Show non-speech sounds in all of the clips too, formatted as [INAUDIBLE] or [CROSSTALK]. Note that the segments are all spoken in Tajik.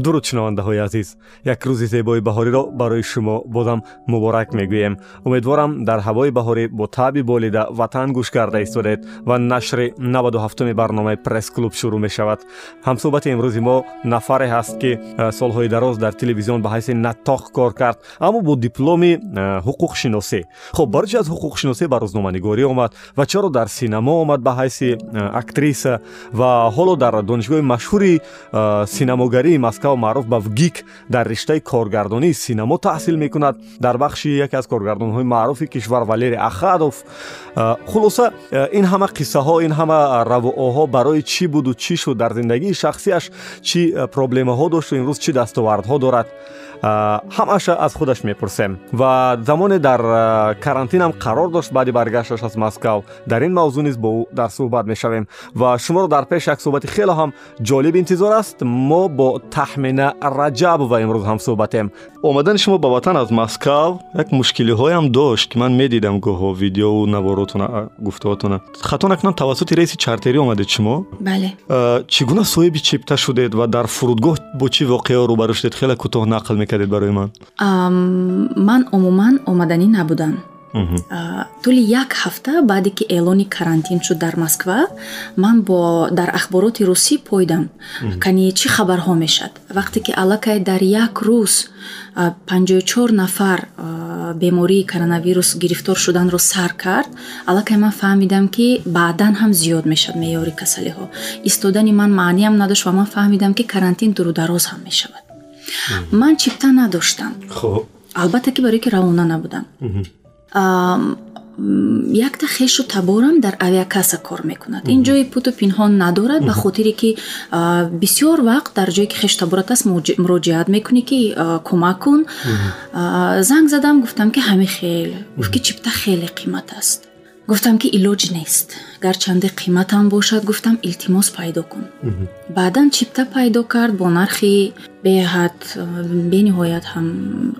дуруд шунавандаҳои азиз. Як рӯзи зебои баҳориро барои шумо бозам муборак мегӯем. Умедворам дар ҳавои баҳорӣ бо таъби болида ватан гӯш карда истодед ва нашри 97 барномаи пресс-клуб шурӯъ мешавад. Ҳамсӯҳбати имрӯзи мо нафаре ҳаст ки солҳои дароз дар телевизион ба ҳайси натоқ кор кард аммо бо дипломи ҳуқуқшиносӣ. Хуб барчи аз ҳуқуқшиносӣ ба рӯзноманигорӣ омад ва чаро дар синамо омад ба ҳайси актриса ва ҳоло дар донишгоҳи машҳури синамогарии москав ва маъруф ба вгик дар риштаи коргардонии синамо таҳсил мекунад. Дар бахши яке аз коргардонҳои маъруфи кишвар валери ахадов хулоса ин ҳама қиссаҳо ин ҳама равоҳо барои чӣ буду чӣ шуд? Дар зиндагии шахсияш чӣ проблемаҳо дошту имрӯз чӣ дастовардҳо дорад ҳамаша аз худаш мепурсем. Ва замоне дар карантинам қарор дошт баъди баргашташ аз москав. Дар ин мавзӯъ низ бо ӯ дар суҳбат мешавем. Ва шуморо дар пеш як суҳбати хеле ҳам ҷолиб интизор аст. Мо бо таҳмина раҷабова имрӯз ҳам суҳбатем. Омадани шумо ба ватан аз москав як мушкилиҳоям дошт ки ман медидам гоҳо видеову наворотуна гуфтаҳотуна хато накунам тавассути рейси чартерӣ омадед шумо? Бале. Чӣ гуна соҳиби чипта шудед ва дар фурудгоҳ бо чӣ воқео рӯбарӯ шудед? Хеле кӯтоҳ нақл кардед барои ман? Ман умуман омаданӣ набудам. Тӯли як ҳафта баъде ки эълони карантин шуд дар москва ман бо дар ахбороти русӣ пойдам. Кани чӣ хабарҳо мешад вақте ки аллакай дар як рӯз 54 нафар бемории коронавирус гирифтор шуданро сар кард аллакай ман фаҳмидам ки баъдан ҳам зиёд мешавад меъёри касалиҳо. Истодани ман маъниам надошт ва ман фаҳмидам ки карантин дурудароз ҳам мешавад ман чипта надоштам. Албатта ки барое ки равона набудам. Якта хешу таборам дар авиакаса кор мекунад. Ин ҷои путу пинҳон надорад ба хотире ки бисёр вақт дар ҷое ки хешу таборат аст муроҷиат мекунӣ ки кӯмак кун занг задам гуфтам ки ҳами хел гуфт ки чипта хеле қимат аст. Гуфтам ки илоҷ нест гарчанде қиматам бошад гуфтам илтимос пайдо кун. Баъдан чипта пайдо кард бо нархи беҳад бениҳоят ҳам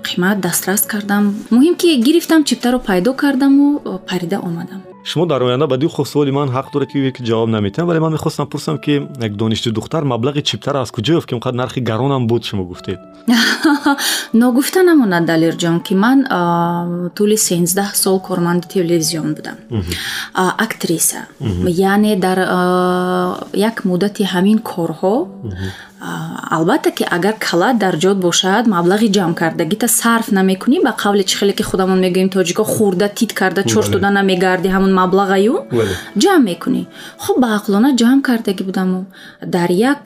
қимат дастрас кардам. Муҳим ки гирифтам чиптаро пайдо кардаму парида омадам. Шумо дар оянда ба духо суоли ман ҳақ дорад ки ки ҷавоб наметиҳам вале ман мехостам пурсам ки як донишҷӯ духтар маблағи чиптара аз куҷо ёфт ки онқадр нархи гаронам буд шумо гуфтед. [LAUGHS] Ногуфта намонад далирҷон ки ман тӯли сенздаҳ сол корманди телевизион будам. Актриса яъне дар як муддати ҳамин корҳо албатта ки агар калад дар ҷод бошад маблағи ҷамъкардагита сарф намекунӣ ба қавле чӣ хеле ки худамон мегӯем тоҷико хурда тит карда чорш дода намегарди ҳамон маблағаю ҷамъ мекунӣ. Хуб ба ақлона ҷамъ кардагӣ будаму. Дар як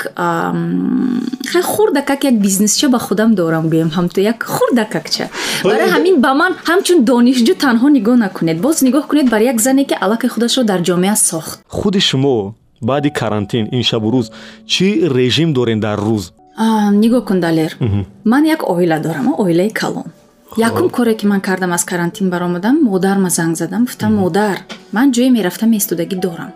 хурдакак як бизнесча ба худам дорам гӯем ҳамто як хурдакакча барои ҳамин ба ман ҳамчун донишҷӯ танҳо нигоҳ накунед. Боз нигоҳ кунед бар як зане ки аллакай худашро дар ҷомеа сохт. Худи шумо баъди карантин ин шабу рӯз чӣ режим дорем дар рӯз? Нигоҳ кун далер. Ман як оила дорам оилаи калон. Якум коре ки ман кардам аз карантин баромадам модарма занг задам гуфтам модар. Ман ҷое мерафтам истодагӣ дорам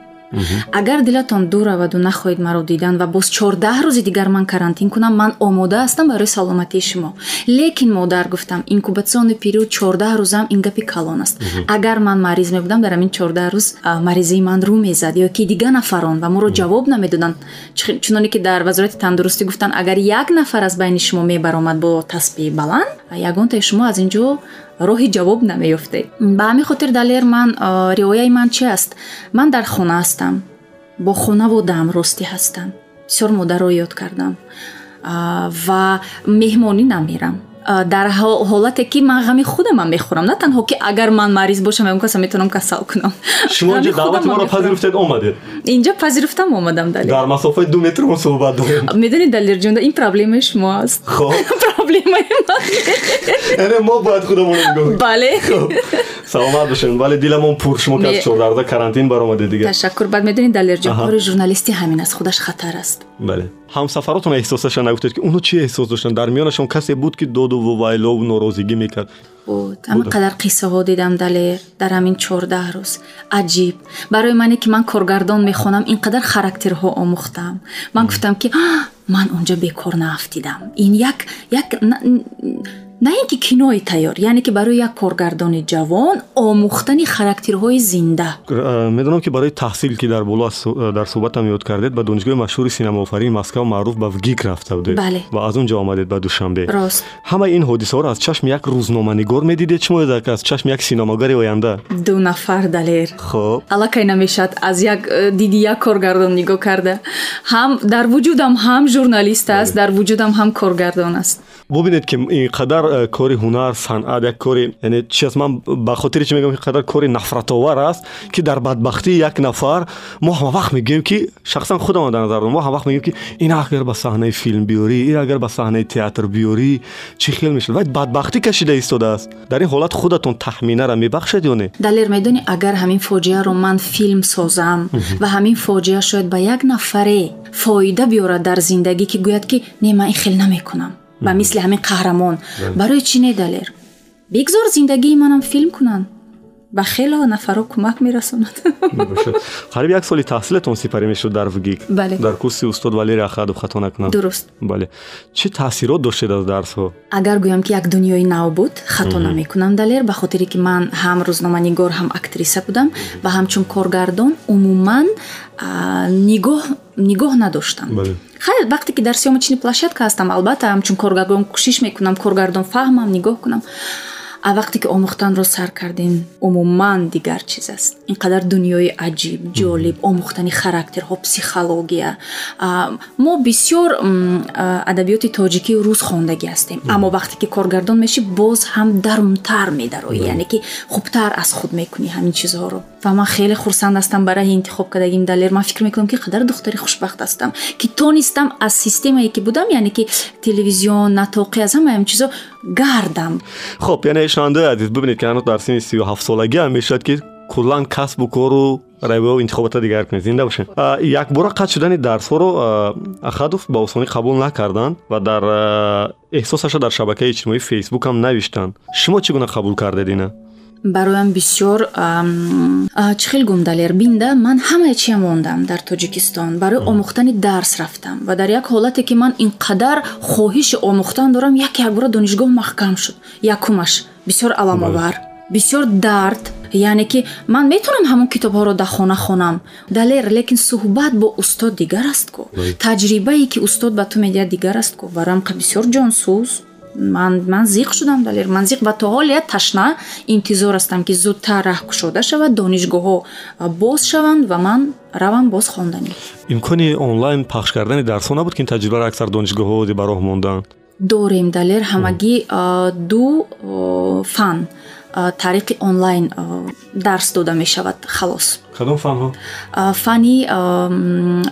агар дилатон дур раваду нахоҳед маро дидан ва боз чордаҳ рӯзи дигар ман карантин кунам ман омода ҳастам барои саломатии шумо. Лекин модар гуфтам инкубатсиони период чордаҳ рӯзам ин гапи калон аст. Агар ман мариз мебудам дар ҳамин чордаҳ рӯз маризии ман рӯ мезад ё ки дига нафарон ва моро ҷавоб намедоданд. Чуноне ки дар вазорати тандурустӣ гуфтанд агар як нафар аз байни шумо мебаромад бо тасбиҳи баланд ягонтаи шумо аз ин ҷо роҳи ҷавоб намеёфтед. Ба ҳамин хотир далер ман риояи ман чи аст? Ман дар хона ҳастам. Бо хонаву дам ростӣ ҳастам. Бисёр модарро ёд кардам. Ва меҳмонӣ намерам дар ҳолате ки ман ғами худамам мехӯрам. На танҳо ки агар ман мариз бошам ягон каса метавонам касал кунам. Шумо даъвати маро пазируфтед омадед? Инҷо пазируфтам омадам далер дар масофаи ду метр мо суҳбат дорем. Медонед далерҷон ин проблемаи шумо аст. [LAUGHS] Проблемаи ман яъне мо бояд худамонро нигоҳ бале. Саломат бошед вале диламон пур. Шумо ки аз чордарда карантин баромадед дигар ташаккур. Баъд медонед далерҷон кори журналистӣ ҳамин аст. Худаш хатар аст. Бале ҳамсафаротон эҳсосаша нагуфтед ки оно чӣ эҳсос доштанд дар миёнашон касе буд ки доду вайлову норозигӣ мекард буд ҳама қадар қиссаҳо дидам далер дар ҳамин чордаҳ рӯз аҷиб барои мане ки ман коргардон мехонам ин қадар характерҳо омӯхтам ман гуфтам ки ман онҷа бекор наафтидам ин як як на ин ки кинои тайёр яъне ки барои як коргардони ҷавон омӯхтани характерҳои зинда. Медонам ки барои таҳсил ки дар боло дар суҳбатам ёд кардед ба донишгоҳи машҳури синамоофарини москав маъруф ба вгик рафта будед Бале. ва аз он ҷо омадед ба душанбе. Рост. Ҳамаи ин ҳодисаҳоро аз чашми як рӯзноманигор медидед шумо ё аз чашми як синамогари оянда. Ду нафар далер. Хоб. Аллакай намешад аз як э, диди як коргардон нигоҳ карда. Ҳам дар вуҷудам ҳам журналист аст дар вуҷудам ҳам коргардон аст бубинед ки инқадар э, кори ҳунар санъат як кори яъне чи аст ман ба хотири чи мегӯям инқадар кори нафратовар аст ки дар бадбахтии як нафар мо ҳамавақт мегӯем ки шахсан худам дар назар дорам мо ҳамавақт мегӯем ки ин агар ба саҳнаи филм биёрӣ ин агар ба саҳнаи театр биёрӣ чӣ хел мешавад? Вай бадбахтӣ кашида истодааст дар ин ҳолат худатон тахминара мебахшед ё не? Далер медонӣ агар ҳамин фоҷиаро ман филм созам ва ҳамин фоҷиа шояд ба як нафаре фоида биёрад дар зиндагӣ ки гӯяд ки не ман ин хел намекунам ба мисли ҳамин қаҳрамон. Барои чӣ не далер бигзор зиндагии манам филм кунанд. Ба хело нафаро кӯмак мерасонад. Қариб як соли таҳсилатон сипарӣ мешуд дар вгик Бале. дар курси устод валери ахадов хато накунам дуруст. Бале. Чӣ таъсирот доштед аз дарсҳо? Агар гӯям ки як дунёи нав буд хато намекунам далер ба хотире ки ман ҳам рӯзноманигор ҳам актриса будам ва ҳамчун коргардон умуман нигоҳ нигоҳ надоштам. Бале. Хайр вақте ки дар сёмочни площадка ҳастам албатта ҳамчун коргардон кӯшиш мекунам коргардон фаҳмам нигоҳ кунам. А вақте ки омӯхтанро сар кардем умуман дигар чиз аст. Инқадар дунёи аҷиб ҷолиб омӯхтани характерҳо психология. Мо бисёр адабиёти тоҷикию рус хондагӣ ҳастем. Аммо вақте ки коргардон мешӣ боз ҳам дарунтар медароӣ. Яъне ки хубтар аз худ мекунӣ ҳамин чизҳоро ва ман хеле хурсанд ҳастам барои интихоб кардагим далер ман фикр мекунам ки қадар духтари хушбахт ҳастам ки тонистам аз системае ки будам яъне ки телевизион натоқӣ аз ҳамаи ҳам чизо гардам. Хуб яъне шунавандаои азиз бибинед ки ҳанӯз дар синни сию ҳафтсолагӣ ҳам мешавад ки куллан касбу кору равиҳо интихобота дигар кунед. Зинда бошед А, якбора қатъ шудани дарсҳоро ахадов ба осонӣ қабул накарданд ва дар а, эҳсосаша дар шабакаи иҷтимоии фейсбук ҳам навиштанд. Шумо чӣ гуна қабул кардед ина бароям бисёр чӣ хел гум далер бинда ман ҳамае чиям мондам дар тоҷикистон? Барои омӯхтани дарс рафтам ва дар як ҳолате ки ман инқадар хоҳиши омӯхтан дорам як якбора донишгоҳ маҳкам шуд. Якумаш бисёр аламовар бисёр дард яъне ки ман метавонам ҳамон китобҳоро дар хона хонам. Далер лекин суҳбат бо устод дигар аст ку таҷрибае ки устод ба ту медиҳад дигар аст ку бароям қа бисёр ҷонсуз ман ман зиқ шудам далер. Ман зиқ ва то ҳолия ташна интизор ҳастам ки зудтар раҳ кушода шавад донишгоҳҳо боз шаванд ва ман равам боз хонданӣ. Имкони онлайн пахш кардани дарсҳо набуд ки ин таҷрибаро аксар донишгоҳҳо ба роҳ монданд? Дорем далер. Ҳамагӣ ду фан тариқи онлайн дарс дода мешавад халос. Кадом фанҳо? Фани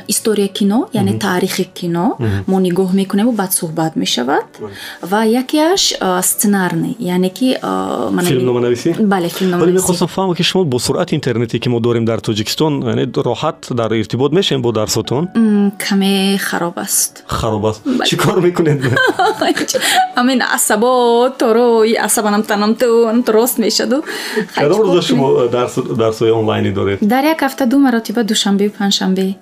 история кино яъне таърихи кино. Мо нигоҳ мекунем ва баъд суҳбат мешавад. Ва якеаш сценарный яъне ки Филмноманависӣ? бале филмноманависӣ мехостам фаҳмам ки шумо бо суръати интернете ки мо дорем дар тоҷикистон яъне роҳат дар иртибот мешавем бо дарсотон? Каме хароб аст. Хароб аст. Чӣ кор мекунед? [LAUGHS] Амин асабо торо и асабанам рост мешаду кадом рӯза шумо дарс- дарсҳои онлайнӣ доред? Дар як ҳафта ду маротиба душанбею панҷшанбе.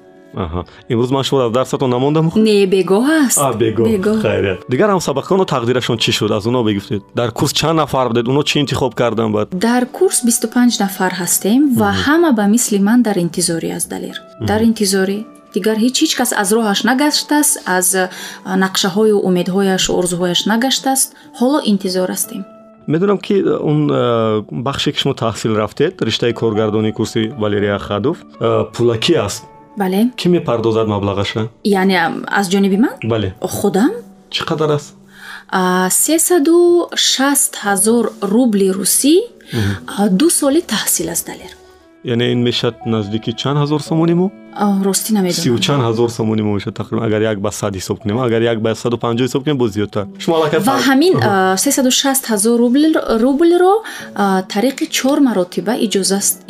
Имрӯз ман шумо аз дарсатон намондам не бегоҳ аст. Бегоҳ. Хайрият дигар ҳамсабақону тақдирашон чӣ шуд? Аз оно бигуфтед дар курс чанд нафар будед? Оно чӣ интихоб кардан баъд дар курс 25 нафар ҳастем ва ҳама ба мисли ман дар интизорӣ аст далер. Дар интизорӣ дигар ҳеҷ ҳеҷ кас аз роҳаш нагаштааст аз нақшаҳою умедҳояш орзуҳояш нагаштааст ҳоло интизор ҳастем медонам ки он э, бахше ки шумо таҳсил рафтед риштаи коргардонии курси валерия ахадов. Э, пулакӣ аст? Бале. Кӣ мепардозад маблағаша? Яъне аз ҷониби ман? Бале. Худам? Чӣ қадар аст? Сесаду шаст ҳазор рубли русӣ ду соли таҳсил аст далер яъне ин мешавад наздики чанд ҳазор сомони мо? Ростӣ сию намедонам. Чанд ҳазор сомони мо мешавад тақрибан агар як ба сад ҳисоб кунем агар як ба саду панҷоҳ ҳисоб кунем боз зиёдтар. Шумо аллакай ва ҳамин сесаду шаст ҳазор рубл- рублро тариқи чор маротиба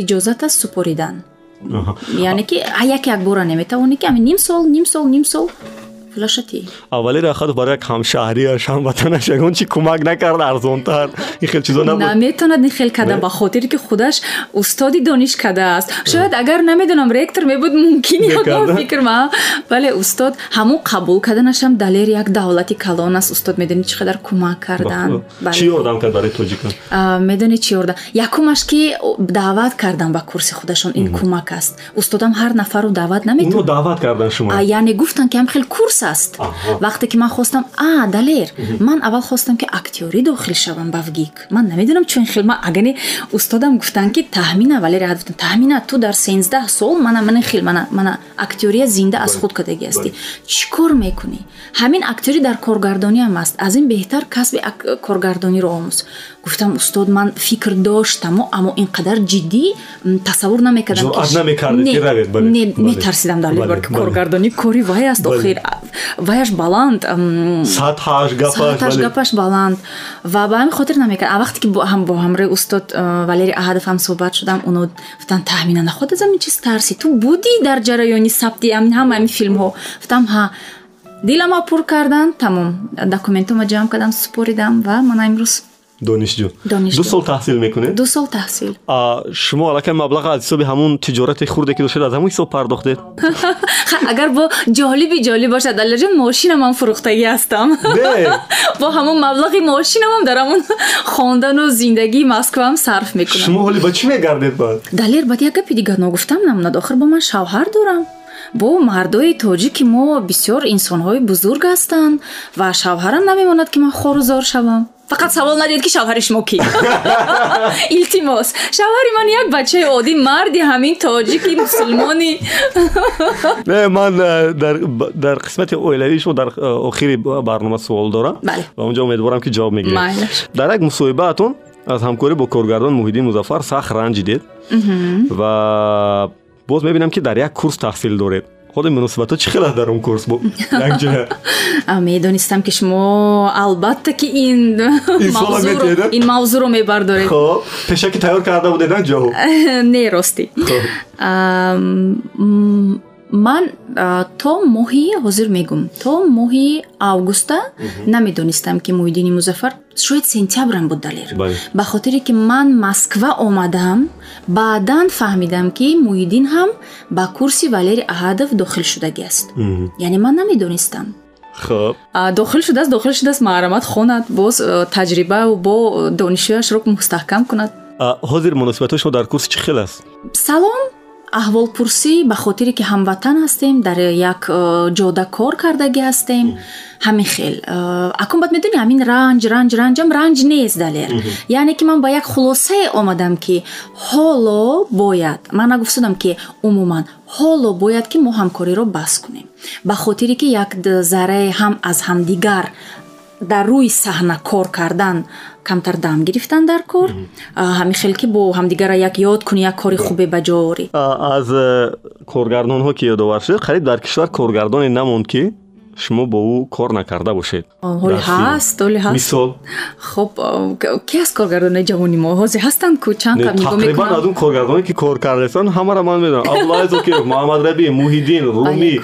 иҷозат аст супоридан. Яъне ки як як бора наметавонӣ ки ами ним сол ним сол ним сол пулаша тӣ аввали рахатов барои як ҳамшаҳриаш ҳамватанаш ягон чи кӯмак накард арзонтар ин хел чизо набуд наметавонад ин хел када ба хотире ки худаш устоди донишкада аст шояд агар намедонам ректор мебуд мумкин ягон фикр ма вале устод ҳамун қабул карданашам далер як давлати калон аст устод медонӣ чӣ қадар кӯмак кардан чӣ ёрдам кард барои тоҷикон медонӣ чӣ ёрда якумаш ки даъват кардан ба курси худашон ин кӯмак аст устодам ҳар нафарро даъват наметавонад даъват кардан шумо яъне гуфтанд ки ҳам хел курс аст. Вақте ки ман хостам а далер ман аввал хостам ки актёрӣ дохил шавам ба вгик ман намедонам чун хел ман агане устодам гуфтанд ки таҳмина валерия гуфтан таҳмина ту дар сенздаҳ сол мана мана хел мана мана актёрия зинда аз худ кардагӣ ҳастӣ чӣ кор мекунӣ? Ҳамин актёрӣ дар коргардониам аст. Аз ин беҳтар касби коргардониро омӯз гуфтам устод ман фикр доштаму аммо ин қадар ҷиддӣ тасаввур намекардам метарсидам далер ки коргардонӣ. Кори вай аст охир ваяш баланд сатҳаш гапаш баланд. Ва ба ҳамин хотир намекард. Вақте ки бо ҳамрои устод валери аҳадов ҳам суҳбат шудам оно гуфтан таҳмина наход аз амин чиз тарси? Ту будӣ дар ҷараёни сабти ҳама ҳамин филмҳо? Гуфтам ҳа диламро пур кардан тамом документома ҷамъ кардам супоридам ва мана имрӯз донишҷӯ. Ду сол таҳсил мекунед? Ду сол таҳсил. Шумо аллакай маблағ аз ҳисоби ҳамун тиҷорати хурде ки доштед аз ҳамун ҳисоб пардохтед? [LAUGHS] Агар бо ҷолиби ҷолиб бошад аллаҷон мошинамам фурӯхтагӣ ҳастам. [LAUGHS] Бо ҳамун маблағи мошинамам дар ҳамун хондану зиндагии москваам сарф мекунам. Шумо ҳоли ба чӣ мегардед баъд? Далер баъд як гапи дигар ногуфтам намунад охир бо ман шавҳар дорам. Бо мардои тоҷики мо бисёр инсонҳои бузург ҳастанд ва шавҳарам намемонад ки ман хорузор шавам фақат савол надиҳед ки шавҳари шумо ки? [LAUGHS] Илтимос. Шавҳари ман як бачаи оддӣ марди ҳамин тоҷики мусулмони. [LAUGHS] Не ман э, дар қисмати оилавии шумо дар э, охири барнома суол дорам. Ва унҷо умедворам ки ҷавоб мегиред дар як мусоҳибаатон аз ҳамкорӣ бо коргардон муҳиддин музаффар сахт ранҷидед ва боз мебинам ки дар як курс таҳсил доред ходи муносибатҳо чӣ хел аст дар он курс? Якҷоя [LAUGHS] медонистам ки шумо албатта ки ин ин мавзӯъро мебардоред. Хоб пешаки тайёр карда будед ҷавоб [LAUGHS] не ростӣ ман то моҳи ҳозир мегум. То моҳи августа намедонистам ки муҳиддини музаффар шояд сентябрам буд далер. Ба хотире ки ман москва омадам баъдан фаҳмидам ки муҳиддин ҳам ба курси валери аҳадов дохил шудагиаст яъне ман намедонистам. Хуб дохил шудааст дохил шудааст маҳрамат хонад боз таҷриба бо донишҷӯяшро мустаҳкам кунад. Ҳозир муносибатҳои шумо дар курси чӣ хел аст? Салом аҳволпурсӣ ба хотире ки ҳамватан ҳастем дар як э, ҷода кор кардагӣ ҳастем. Ҳамин хел э, акун баъд медонӣ ҳамин ранҷ ранҷ ранҷам ранҷ нест далер. Яъне ки ман ба як хулосае омадам ки ҳоло бояд ман нагуфтудам ки умуман ҳоло бояд ки мо ҳамкориро баҳс кунем. Ба хотире ки як зарраи ҳам аз ҳамдигар дар рӯи саҳна кор кардан камтар дам гирифтан дар кор. Ҳамин хел ки бо ҳамдигара як ёд кунӣ як кори хубе ба ҷо орӣ. Аз э, коргардонҳо ки ёдовар шуд қариб дар кишвар коргардоне намонд ки шумо бо ӯ кор накарда бошед ҳоле ҳаст ҳоле ҳаст мисол хоб ки аст коргардонои ҷавони мо ҳозир ҳастанд ку чанд қаб нигоҳ мекунам тақрибан аз он коргардоне ки кор кардастанд ҳамара ман медонам абдуллаи зокиров муҳаммад раби муҳиддин руми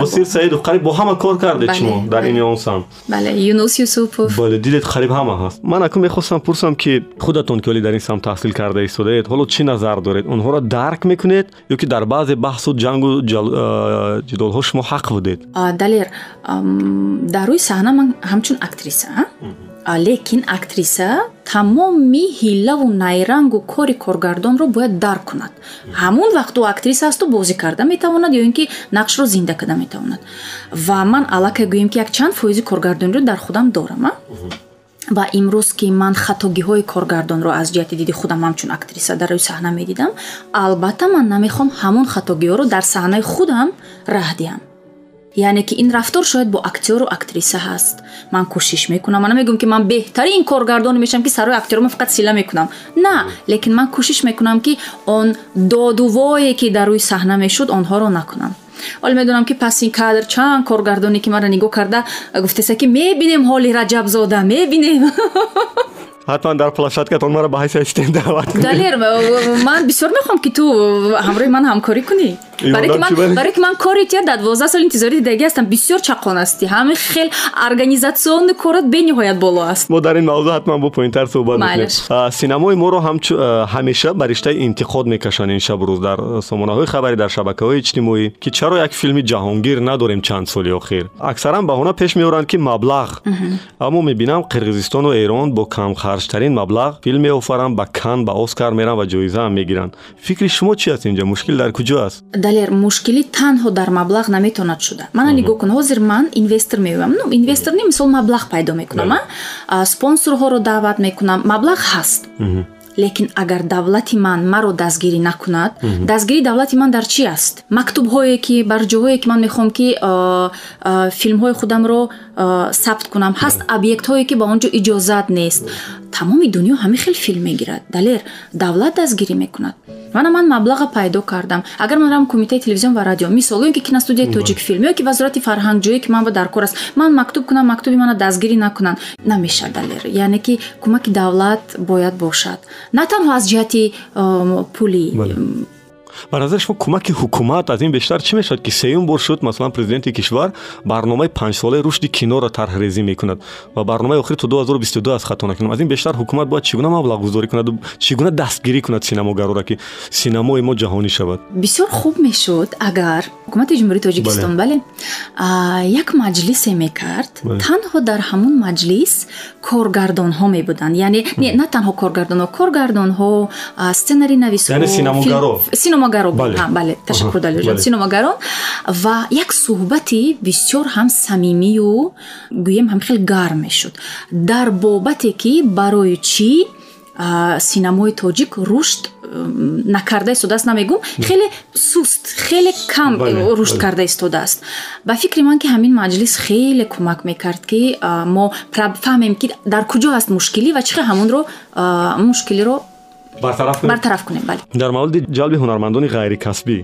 носир саидов қариб бо ҳама кор кардед шумо дар инёнсан бале юнус юсупов бале дидед қариб ҳама ҳаст ман акун мехостам пурсам ки худатон ки оли дар ин самт таҳсил карда истодаед ҳоло чӣ назар доред онҳоро дарк мекунед ё ки дар баъзе баҳсу ҷангу ҷидолҳо шумо ҳақ будед далер дар рӯи саҳна ман ҳамчун актриса лекин актриса тамоми ҳиллаву найрангу кори коргардонро бояд дарк кунад. Ҳамон вақту актриса асту бозӣ карда метавонад ё ин ки нақшро зинда карда метавонад. Ва ман аллакай гӯем ки як чанд фоизи коргардониро дар худам дорам ва имрӯз ки ман хатогиҳои коргардонро аз ҷиҳати диди худам ҳамчун актриса дар рӯи саҳна медидам албатта ман намехоҳам ҳамон хатогиҳоро дар саҳнаи худам раҳ диҳам яъне ки ин рафтор шояд бо актёру актриса ҳаст. Ман кӯшиш мекунам. Ман намегӯям ки ман беҳтарин коргардоне мешавам ки сарои актёрма фақат сила мекунам. На лекин ман кӯшиш мекунам ки он додувое ки дар рӯи саҳна мешуд онҳоро накунам. Ҳоло медонам ки паси кадр чанд коргардоне ки маро нигоҳ карда гуфтеса ки мебинем ҳоли раҷабзода мебинем [LAUGHS] ҳатман дар площадкатон маро ба ҳайси ассистент даъват кунед далер ман бисёр мехоҳам ки ту ҳамроҳи ман ҳамкорӣ кунӣ. Барои ки ман кори тия дар дувоздаҳ соли интизори дидагӣ ҳастам бисёр чақон ҳастӣ ҳамин хел организатсиони корот бениҳоят боло аст мо дар ин мавзӯъ ҳатман бо поинтар суҳбат мекунем. Синамои моро ҳамеша ба риштаи интиқод мекашанд ин шабрӯз дар сомонаҳои хабарӣ дар шабакаҳои иҷтимоӣ ки чаро як филми ҷаҳонгир надорем чанд соли охир. Аксаран баҳона пеш меоранд ки маблағ аммо мебинам қирғизистону эрон бо камхарҷтарин маблағ филм меофаранд ба кан ба оскар меранд ва ҷоизаам мегиранд. Фикри шумо чи аст инҷа мушкил дар куҷо аст? Далер мушкилӣ танҳо дар маблағ наметавонад шуда. Мана нигоҳ кун ҳозир ман инвестор меоям. Инвестор не мисол маблағ пайдо мекунам спонсорҳоро даъват мекунам. Маблағ ҳаст. Лекин агар давлати ман маро дастгирӣ накунад дастгирии давлати ман дар чи аст? Мактубҳое ки барҷоҳое ки ман мехоҳам ки филмҳои худамро сабт кунам. Ҳаст объектҳое ки ба он ҷо иҷозат нест тамоми дунё ҳамин хел филм мегирад. Далер давлат дастгирӣ мекунад. Мана ман маблаға пайдо кардам. Агар ман равам кумитаи телевизион ва радио мисол ё ки киностудияи тоҷик филм ё ки вазорати фарҳанг ҷое ки ман ба дар кор аст ман мактуб кунам мактуби мана дастгирӣ накунанд. Намешад далер. Яъне ки кӯмаки давлат бояд бошад. На танҳо аз ҷиҳати пули ба назари шумо кӯмаки ҳукумат аз ин бештар чӣ мешавад ки сеюм бор шуд масалан президенти кишвар барномаи панҷсолаи рушди киноро тарҳрезӣ мекунад ва барномаи охир то 2022 аст хато накунам аз ин бештар ҳукумат бояд чӣ гуна маблағгузорӣ кунаду чӣ гуна дастгирӣ кунад синамогароро ки синамои мо ҷаҳонӣ шавад. Бисёр хуб мешуд агар ҳукумати ҷумҳурии тоҷикистон бале. як маҷлисе мекард танҳо дар ҳамун маҷлис коргардонҳо мебуданд. Яъне на танҳо коргардонҳо коргардонҳо сценаринависҳо синомогаро бале ташаккур далёҷон синомогарон ва як суҳбати бисёр ҳам самимию гӯем ҳам хел гарм мешуд дар бобате ки барои чӣ синамои тоҷик рушд накарда истодааст намегӯм хеле суст хеле кам рушд карда истодааст ба фикри ман ки ҳамин маҷлис хеле кӯмак мекард ки мо фаҳмем ки дар куҷо аст мушкилӣ ва чӣ хел ҳамонро мушкилиро бартараф кунем? Дар мавриди ҷалби ҳунармандони ғайрикасбӣ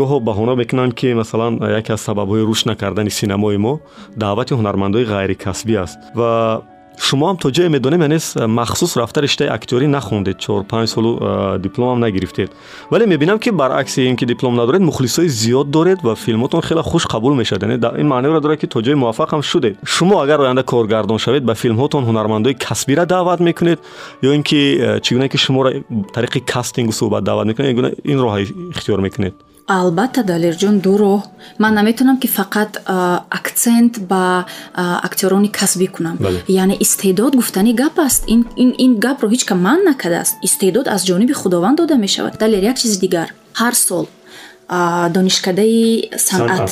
гоҳо баҳона мекунанд ки масалан яке аз сабабҳои рушд накардани синамои мо даъвати ҳунармандои ғайрикасбӣ аст. Ва шумо ҳам то ҷое медонем янес э, махсус рафта риштаи актёрӣ нахондед чор панҷ солу э, дипломам нагирифтед вале мебинам ки баръакси ин ки диплом надоред мухлисои зиёд доред ва филмотон хеле хуш қабул мешавад яне ин маъноиро дорад ки то ҷои муваффақ ҳам шудед шумо агар оянда коргардон шавед ба филмҳотон ҳунармандои касбира даъват мекунед ё ин ки э, чӣ гуна ки шуморо тариқи кастингу суҳбат даъват мекунед ин гуна ин роҳа ихтиёр мекунед албатта далерҷон ду роҳ. Ман наметавонам ки фақат аксент ба актёрони касбӣ кунам. Яъне истеъдод гуфтани гап аст. Ин гапро ҳеҷ кам манъ накардааст истеъдод аз ҷониби худованд дода мешавад. Далер як чизи дигар. Ҳар сол донишкадаи санъат.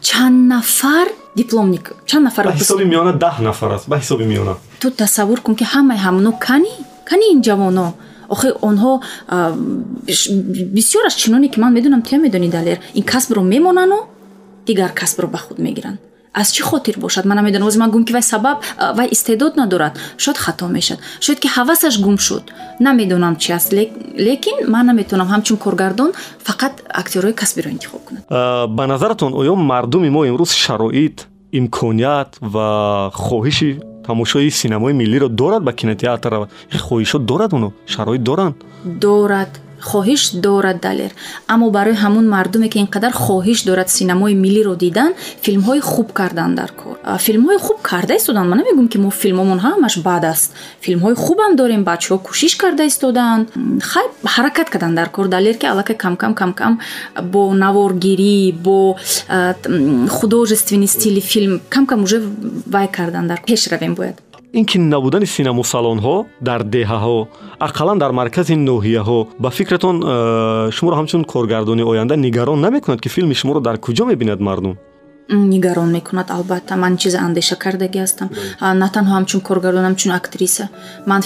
Чанд нафар дипломник чанд нафар ба ҳисоби миёна даҳ нафар аст. Ба ҳисоби миёна. Ту тасаввур кун ки ҳамаи ҳамуно кани кани ин ҷавоно охир онҳо бисёр аз чуноне ки ман медонам тия медонӣ далер? Ин касбро мемонану? Дигар касбро ба худ мегиранд. Аз чӣ хотир бошад? Ман намедонам оз ман гум ки вай сабаб вай истеъдод надорад. Шояд хато мешад. Шояд ки ҳавасаш гум шуд. Намедонам чи аст. Лекин ман наметавонам ҳамчун коргардон фақат актёрҳои касбиро интихоб кунад. Ба назаратон оё мардуми мо имрӯз шароит имконият ва хоҳиши тамошои синамои миллиро дорад ба кинотеатр равад. Хоҳишот дорад оно шароит доранд. Дорад хоҳиш дорад далер. Аммо барои ҳамун мардуме ки ин қадар хоҳиш дорад синамои миллиро дидан филмҳои хуб кардан дар кор. Филмҳои хуб карда истоданд ман намегӯм ки мо филмҳомон ҳамаш бад аст. Филмҳои хубам дорем бачаҳо кӯшиш карда истодаанд хай ҳаракат кардан дар кор далер ки аллакай камкам камкам бо наворгирӣ бо художественни стили филм камкам уже вай кардан дар пеш равем бояд ин ки набудани синамосалонҳо дар деҳаҳо ақаллан дар маркази ноҳияҳо ба фикратон э, шуморо ҳамчун коргардони оянда нигарон намекунад ки филми шуморо дар куҷо мебинад мардум? Нигарон мекунад албатта. Ман чиза андеша кардагӣ ҳастам. На танҳо ҳамчун коргардон ҳамчун актриса. Ман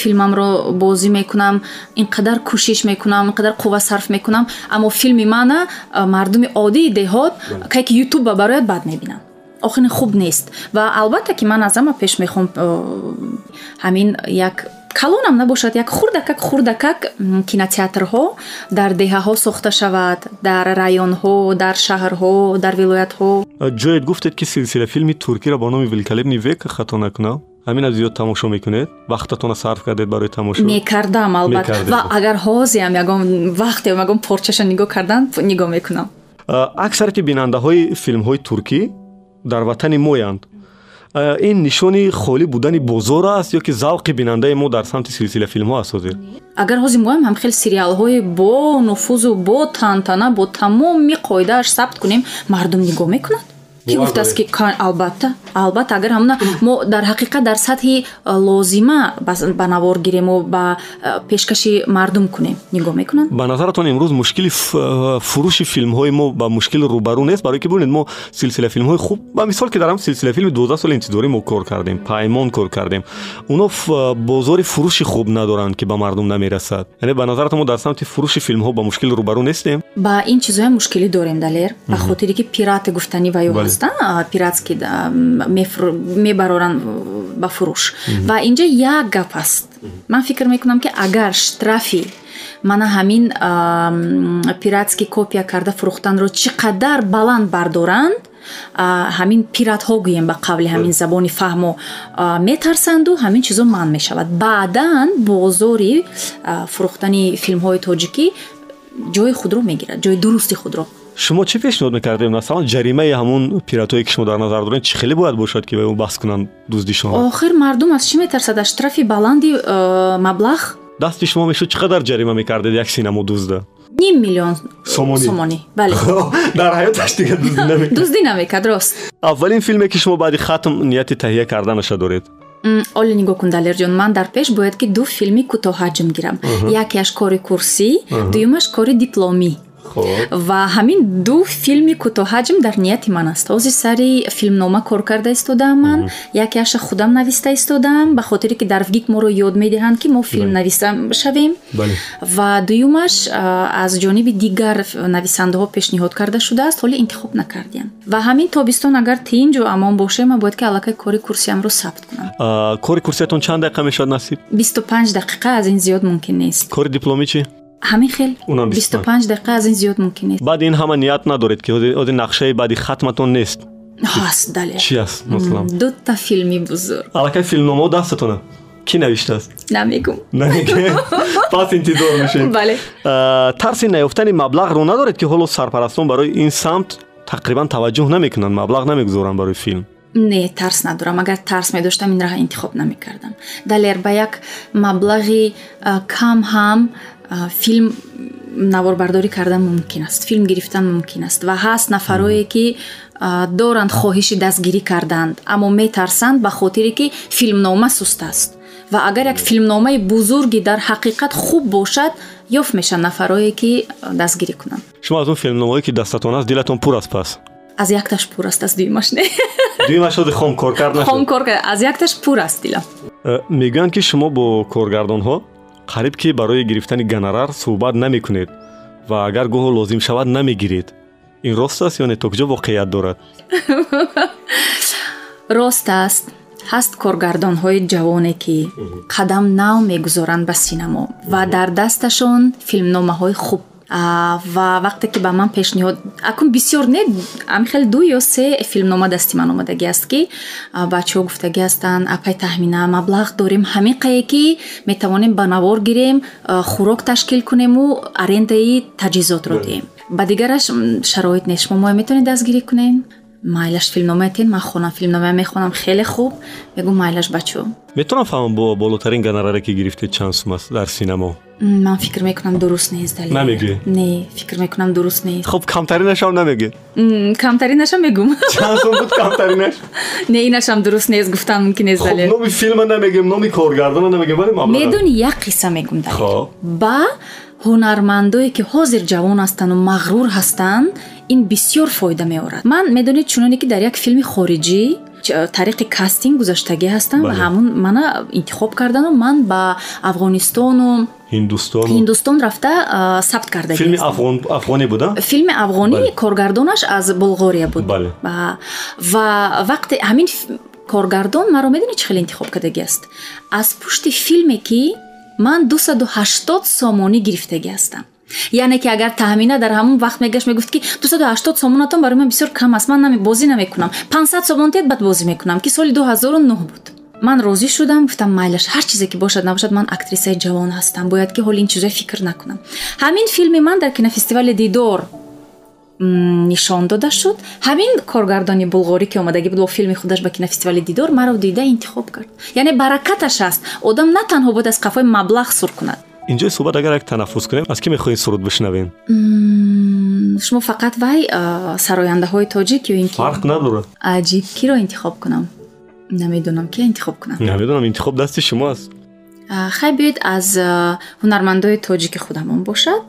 филмамро бозӣ мекунам ин қадар кӯшиш мекунам ин қадар қувва сарф мекунам аммо филми мана мардуми оддии деҳот кае ки ютуб ба барояд бад мебинанд охини хуб нест. Ва албатта ки ман аз ҳама пеш мехоҳам ҳамин як калонам набошад як хурдакак хурдакак кинотеатрҳо дар деҳаҳо сохта шавад дар районҳо дар шаҳрҳо дар вилоятҳо. Ҷоед гуфтед ки силсила филми туркиро бо номи великолепни века хато накунам ҳамина зиёд тамошо мекунед? Вақтатона сарф кардед барои тамошо? Мекардам албатта. Ва агар ҳозиам ягон вақтем ягон порчаша нигоҳ кардан нигоҳ мекунам. А, аксарияти бинандаҳои филмҳои туркӣ дар ватани моянд. А, ин нишони холӣ будани бозор аст ё ки завқи бинандаи мо дар самти силсила филмҳо аст ҳозир? Агар ҳозир моем ҳам хел сериалҳои бо нуфузу бо тантана бо тамоми қоидааш сабт кунем мардум нигоҳ мекунад Бовар гуфтааст ки албатта албатта агар ҳамна мо дар ҳақиқат дар сатҳи а, лозима ба- навор гирему ба а, пешкаши мардум кунем нигоҳ мекунанд? Ба назаратон имрӯз мушкили а, фурӯши филмҳои мо ба мушкил рӯбарӯ нест. Барое ки бинед мо силсила филмҳои хуб ба мисол ки дарам силсила филми 12 соли интизорӣ мо кор кардем паймон кор кардем. Уно бозори фурӯши хуб надоранд ки ба мардум намерасад. Яъне ба назаратон мо дар самти фурӯши филмҳо ба мушкил рӯбарӯ нестем? Ба ин чизоям мушкилӣ дорем далер. Ба хотире ки пираты гуфтани ваю Бале. Ҳастан а, пиратски мебароранд ба фурӯш. Ва инҷа як гап аст. Ман фикр мекунам ки агар штрафи мана ҳамин ам, пиратски копия карда фурӯхтанро чӣ қадар баланд бардоранд ҳамин пиратҳо гӯем ба қавли ҳамин забони фаҳмо метарсанду ҳамин чизо манъ мешавад. Баъдан бозори фурӯхтани филмҳои тоҷикӣ ҷои худро мегирад ҷои дурусти худро шумо чӣ пешниҳод мекардед масалан ҷаримаи ҳамун пиратое ки шумо дар назар доред чӣ хеле бояд бошад ки ба ӯ баҳс кунанд дуздишонро охир мардум аз чӣ метарсад? Аз штрафи баланди э, маблағ? Дасти шумо мешуд чӣ қадар ҷарима мекардед як синамо дузда? Ним миллион. Сомонӣ. бале [LAUGHS] дар ҳаёташ дигар дуздӣ намекард. Рост. Аввалин филме ки шумо баъди хатм нияти таҳия карданаша доред? Оле нигоҳ кун далерҷон ман дар пеш бояд ки ду филми кӯтоҳаҷм гирам. Якеаш кори курсӣ дуюмаш кори дипломӣ ва ҳамин ду филми кӯтоҳаҷм дар нияти ман аст. Ҳозир сари филмнома кор карда истодаам ман якеаша худам нависта истодаам ба хотире ки дар вгик моро ёд медиҳанд ки мо филмнависа шавем. Бале ва дуюмаш аз ҷониби дигар нависандаҳо пешниҳод карда шудааст ҳоле интихоб накардем ва ҳамин тобистон агар тинҷу амон бошем ман бояд ки аллакай кори курсиамро сабт кунам. Кори курсиятон чанд дақиқа мешавад насиб? 25 дақиқа аз ин зиёд мумкин нест. Кори дипломӣ чӣ ҳамин хел Унам 25 дақиқа аз ин зиёд мумкин нест. Баъди ин ҳама ният надоред ки ҳозир нақшаи баъди хатматон нест. Ҳаст дале. Чӣ аст масалан дута филми бузург. Аллакай филмномао дастатона кӣ навиштааст? Намегум. Намеге? [LAUGHS] Пас интизор мешем бале. А, тарси наёфтани маблағро надоред ки ҳоло сарпарастон барои ин самт тақрибан таваҷҷӯҳ намекунанд. Маблағ намегузоранд барои филм. Не тарс надорам. Агар тарс медоштам ин раҳ интихоб намекардам. Далер ба як маблағи кам ҳам филм наворбардорӣ кардан мумкин аст. Филм гирифтан мумкин аст. Ва ҳаст нафарое ки доранд хоҳиши дастгирӣ карданд. Аммо метарсанд ба хотире ки филмнома суст аст. Ва агар як филмномаи бузурги дар ҳақиқат хуб бошад ёфт мешаванд нафарое ки дастгирӣ кунанд. Шумо аз он филмномаое ки дастатон аст дилатон пур аст пас. Аз якташ пур аст аз дуюмаш не. [LAUGHS] Дуюмаш ҳози хом коркард [LAUGHS] нашуд хомкор кард аз якташ пур аст дилам. Э, мегӯянд ки шумо бо коргардонҳо қариб ки барои гирифтани гонорар суҳбат намекунед ва агар гоҳо лозим шавад намегиред. Ин рост аст ё не то куҷо воқеият дорад? [LAUGHS] Рост аст. Ҳаст коргардонҳои ҷавоне ки қадам нав мегузоранд ба синамо ва дар дасташон филмномаҳои хуб ва вақте ки ба ман пешниҳод акун бисёр не амихел ду ё се филмнома дасти ман омадагӣ аст ки бачаҳо гуфтагӣ ҳастанд апай таҳмина маблағ дорем ҳамин қае ки метавонем ба навор гирем хӯрок ташкил кунему арендаи таҷҳизотро диҳем. Ба дигараш шароит нест шумо моя метавонед дастгирӣ кунед майлаш филмномаетен ман хонам филмномая мехонам. Хеле хуб. Мегӯ майлаш бачаҳо метавонам фаҳмам бо болотарин гонораре ки гирифтед чанд сум аст дар синамо ман фикр мекунам дуруст нест дале Намегӯӣ? не фикр мекунам дуруст нест. Хуб камтаринашам намеге М, камтаринашам мегум. Чанд сум буд камтаринаш [LAUGHS] не инашам дуруст нест гуфтан мумкин нест дале номи филма намегем номи коргардона намегем вале маблағ медони як қисса мегум дале ба ҳунармандое ки ҳозир ҷавон ҳастанду мағрур ҳастанд ин бисёр фоида меорад. Ман медонед чуноне ки дар як филми хориҷӣ ч- тариқи кастинг гузаштагӣ ҳастам ва ҳамун мана интихоб кардану. Ман ба афғонистону ҳиндустон ҳиндустон рафта а, сабт кардагӣ филми ҳастам. афғон афғоне буда? Филми афғонӣ коргардонаш аз болғория буд. Ва вақте ҳамин коргардон маро медони чӣ хеле интихоб кардагӣ аст? Аз пушти филме ки ман 280 сомонӣ гирифтагӣ ҳастам яъне ки агар таҳмина дар ҳамон вақт мегашт мегуфт ки 280 сомонатон барои ман бисёр кам аст ман бозӣ намекунам. 500 сомон тед баъд бозӣ мекунам ки соли 2009 буд. Ман розӣ шудам гуфтам майлаш ҳар чизе ки бошад набошад ман актрисаи ҷавон ҳастам. Бояд ки ҳоли ин чизои фикр накунам. Ҳамин филми ман дар кинофестивали дидор нишон дода шуд. Ҳамин коргардони булғорӣ ки омадаги буд бо филми худаш ба кинофестивали дидор маро дида интихоб кард. Яъне баракаташ аст. Одам на танҳо бояд аз қафои маблағ сур кунад инҷои суҳбат агар як танаффус кунем аз кӣ мехоҳед суруд бишнавем шумо фақат вай сарояндаҳои тоҷик ё ин фарқ надорад аҷиб киро интихоб кунам намедонам ки интихоб кунам намедонам интихоб дасти шумо аст хай биёед аз ҳунармандои тоҷики худамон бошад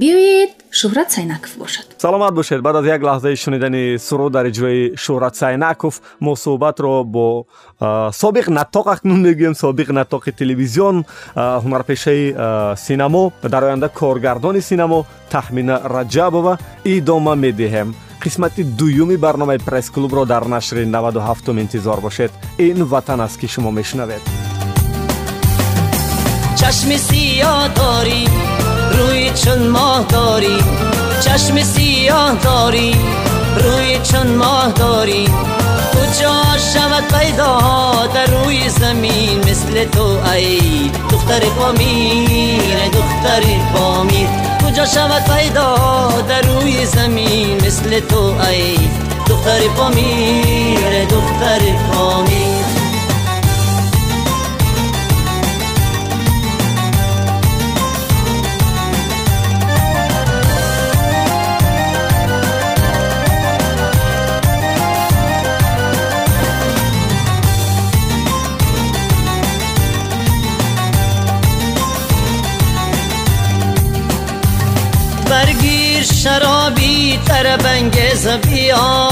биёед шӯҳрат сайнаков бошад. Саломат бошед. Баъд аз як лаҳзаи шунидани суруд дар иҷрои шӯҳрат сайнаков мо суҳбатро бо собиқ натоқ акнун мегӯем собиқ натоқи телевизион ҳунарпешаи синамо дар оянда коргардони синамо таҳмина раҷабова идома медиҳем. Қисмати дуюми барномаи пресс-клубро дар нашри 97 интизор бошед. Ин ватан аст ки шумо мешунавед چشم سیاه داری روی چون ماه داری چشم سیاه داری روی چون ماه داری کجا شود پیدا در روی زمین؟ مثل تو ای دختر پامیر دختر پامیر کجا شود پیدا در روی زمین؟ مثل تو ای دختر پامیر دختر پامیر شرابی طرب انگیز بیا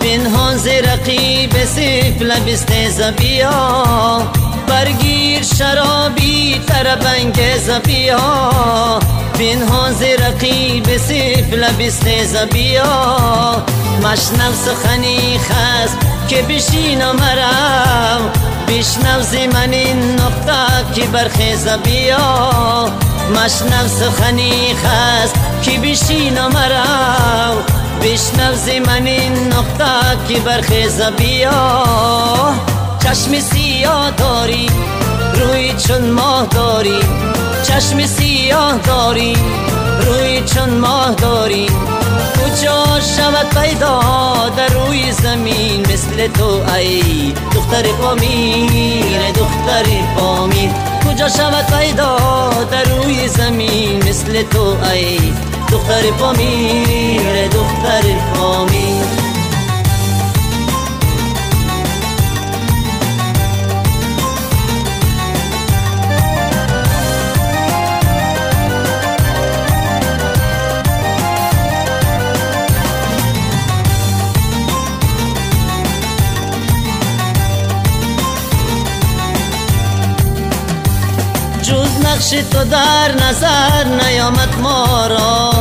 پنهان ز رقیب سیف لبست بیا برگیر شرابی طرب انگیز بیا پنهان ز رقیب سیف لبست بیا مشنو سخنی خست که بشین مرم بشنو من این نقطه که برخیز بیا مشنو سخنی خست کی بشین مرا بشنو زی من این نقطه کی برخیز بیا. چشم سیاه داری روی چون ماه داری. چشم سیاه داری روی چون ماه داری. کجا شود پیدا در روی زمین؟ مثل تو ای دختر پامیر دختر پامیر. کجا شود پیدا در روی زمین؟ مثل تو ای دختر پامیر دختر پامیر نقش تو در نظر نیامد ما را.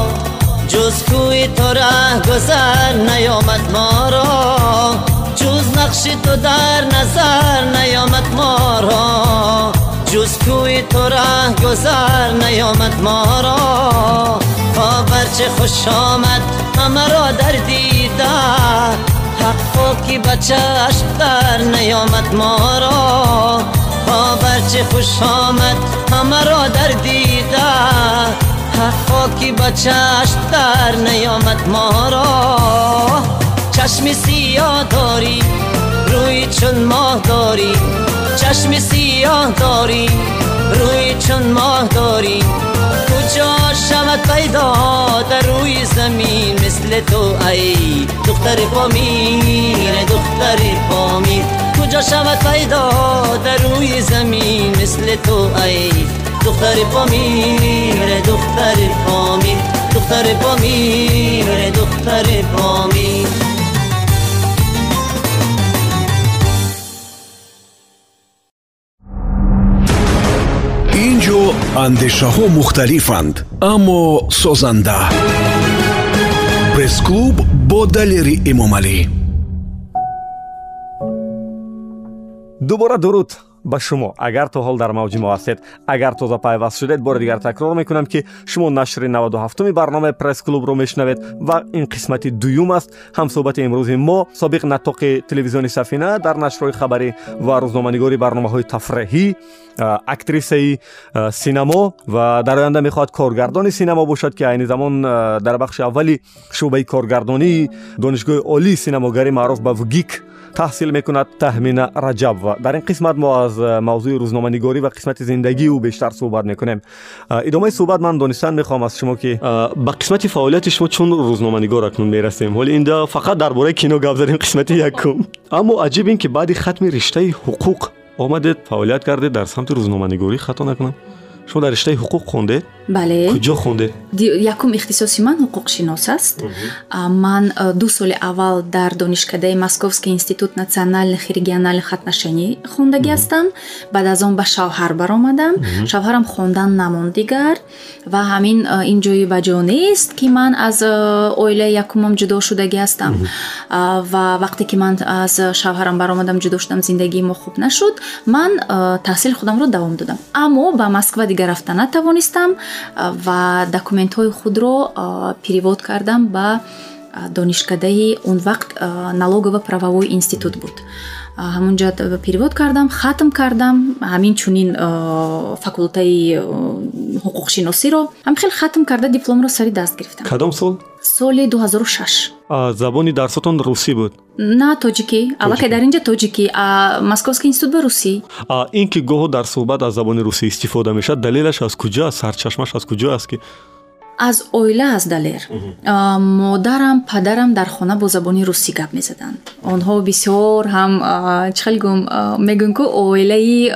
جز کوی تو ره گذر نیامد ما را. جز نقش تو در نظر نیامد ما را. جز کوی تو ره گذر نیامد ما را. خبر چه خوش آمد همه را در دیده. حق کی بچه در نیامد ما را. خبر چه خوش آمد همه را در دیده. حقا کی با چشم در نیامد ما را. چشم سیاه داری روی چون ماه داری. چشم سیاه داری روی چون ماه داری. کجا شود پیدا در روی زمین مثل تو ای دختر پامیر دختر پامیر. کجا شود پیدا در روی زمین مثل تو ای دختر پامیر دختر پامیر. دختر پامیر دختر پامیر. Андешаҳо мухталифанд аммо созанда. Пресс-клуб бо далери эмомалӣ дубора дуруд ба шумо агар то ҳол дар мавҷи мо ҳастед агар тоза пайваст шудед бори дигар такрор мекунам ки шумо нашри 97 барномаи пресс-клубро мешунавед ва ин қисмати дуюм аст. Ҳамсӯҳбати имрӯзи мо собиқ натоқи телевизиони сафина дар нашрҳои хабарӣ ва рӯзноманигори барномаҳои тафреҳӣ актрисаи синамо ва дар оянда мехоҳад коргардони синамо бошад ки айни замон дар бахши аввали шӯъбаи коргардонии донишгоҳи олии синамогарӣ маъруф ба вгик таҳсил мекунад таҳмина раҷабова дар ин қисмат мо аз мавзӯи рӯзноманигорӣ ва қисмати зиндагии ӯ бештар суҳбат мекунем идомаи суҳбат ман донистан мехоҳам аз шумо ки ба қисмати фаъолияти шумо чун рӯзноманигор акнун мерасем ҳоли инда фақат дар бораи кино гап задем қисмати якум аммо аҷиб ин ки баъди хатми риштаи ҳуқуқ омадед фаъолият кардед дар самти рӯзноманигорӣ хато накунам шумо дар риштаи ҳуқуқ хондед бале. Куҷо хондед якум ихтисоси ман ҳуқуқшинос аст. Ман ду соли аввал дар донишкадаи московский институт национальных и региональных отношений хондагӣ ҳастам. Баъд аз он ба шавҳар баромадам. Шавҳарам хондан намонд дигар. Ва ҳамин ин ҷои ба ҷо нест ки ман аз оилаи якумам ҷудо шудагӣ ҳастам. Ва вақте ки ман аз шавҳарам баромадам ҷудо шудам зиндагии мо хуб нашуд ман таҳсили худамро давом додам. Аммо ба москва дигар рафта натавонистам ва документҳои худро перевод кардам ба донишкадаи он вақт налогово правовой институт буд. Ҳамунҷа перевод кардам хатм кардам ҳамин чунин факултаи ҳуқуқшиносиро. Ҳамхел хатм карда дипломро сари даст гирифтам. Кадом сол соли 2006 забони дарсотон русӣ буд? На тоҷикӣ. Аллакай дар инҷа тоҷикӣ московский институт ба русӣ. Ин ки гоҳо дар суҳбат аз забони русӣ истифода мешавад далелаш аз куҷо аст сарчашмаш аз куҷо аст ки аз оила аст далер модарам падарам дар хона бо забони русӣ гап мезаданд онҳо бисёр ҳам чӣ хел гум мегӯям ку оилаи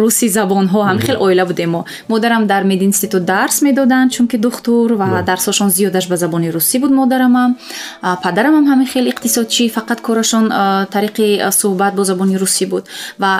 русӣ забонҳо ҳам хел оила будем мо модарам дар мединститут дарс медоданд чунки духтур ва дарсошон зиёдаш ба забони русӣ буд модарамам падарамам ҳамин хел иқтисодчӣ фақат корашон тариқи суҳбат бо забони русӣ буд ва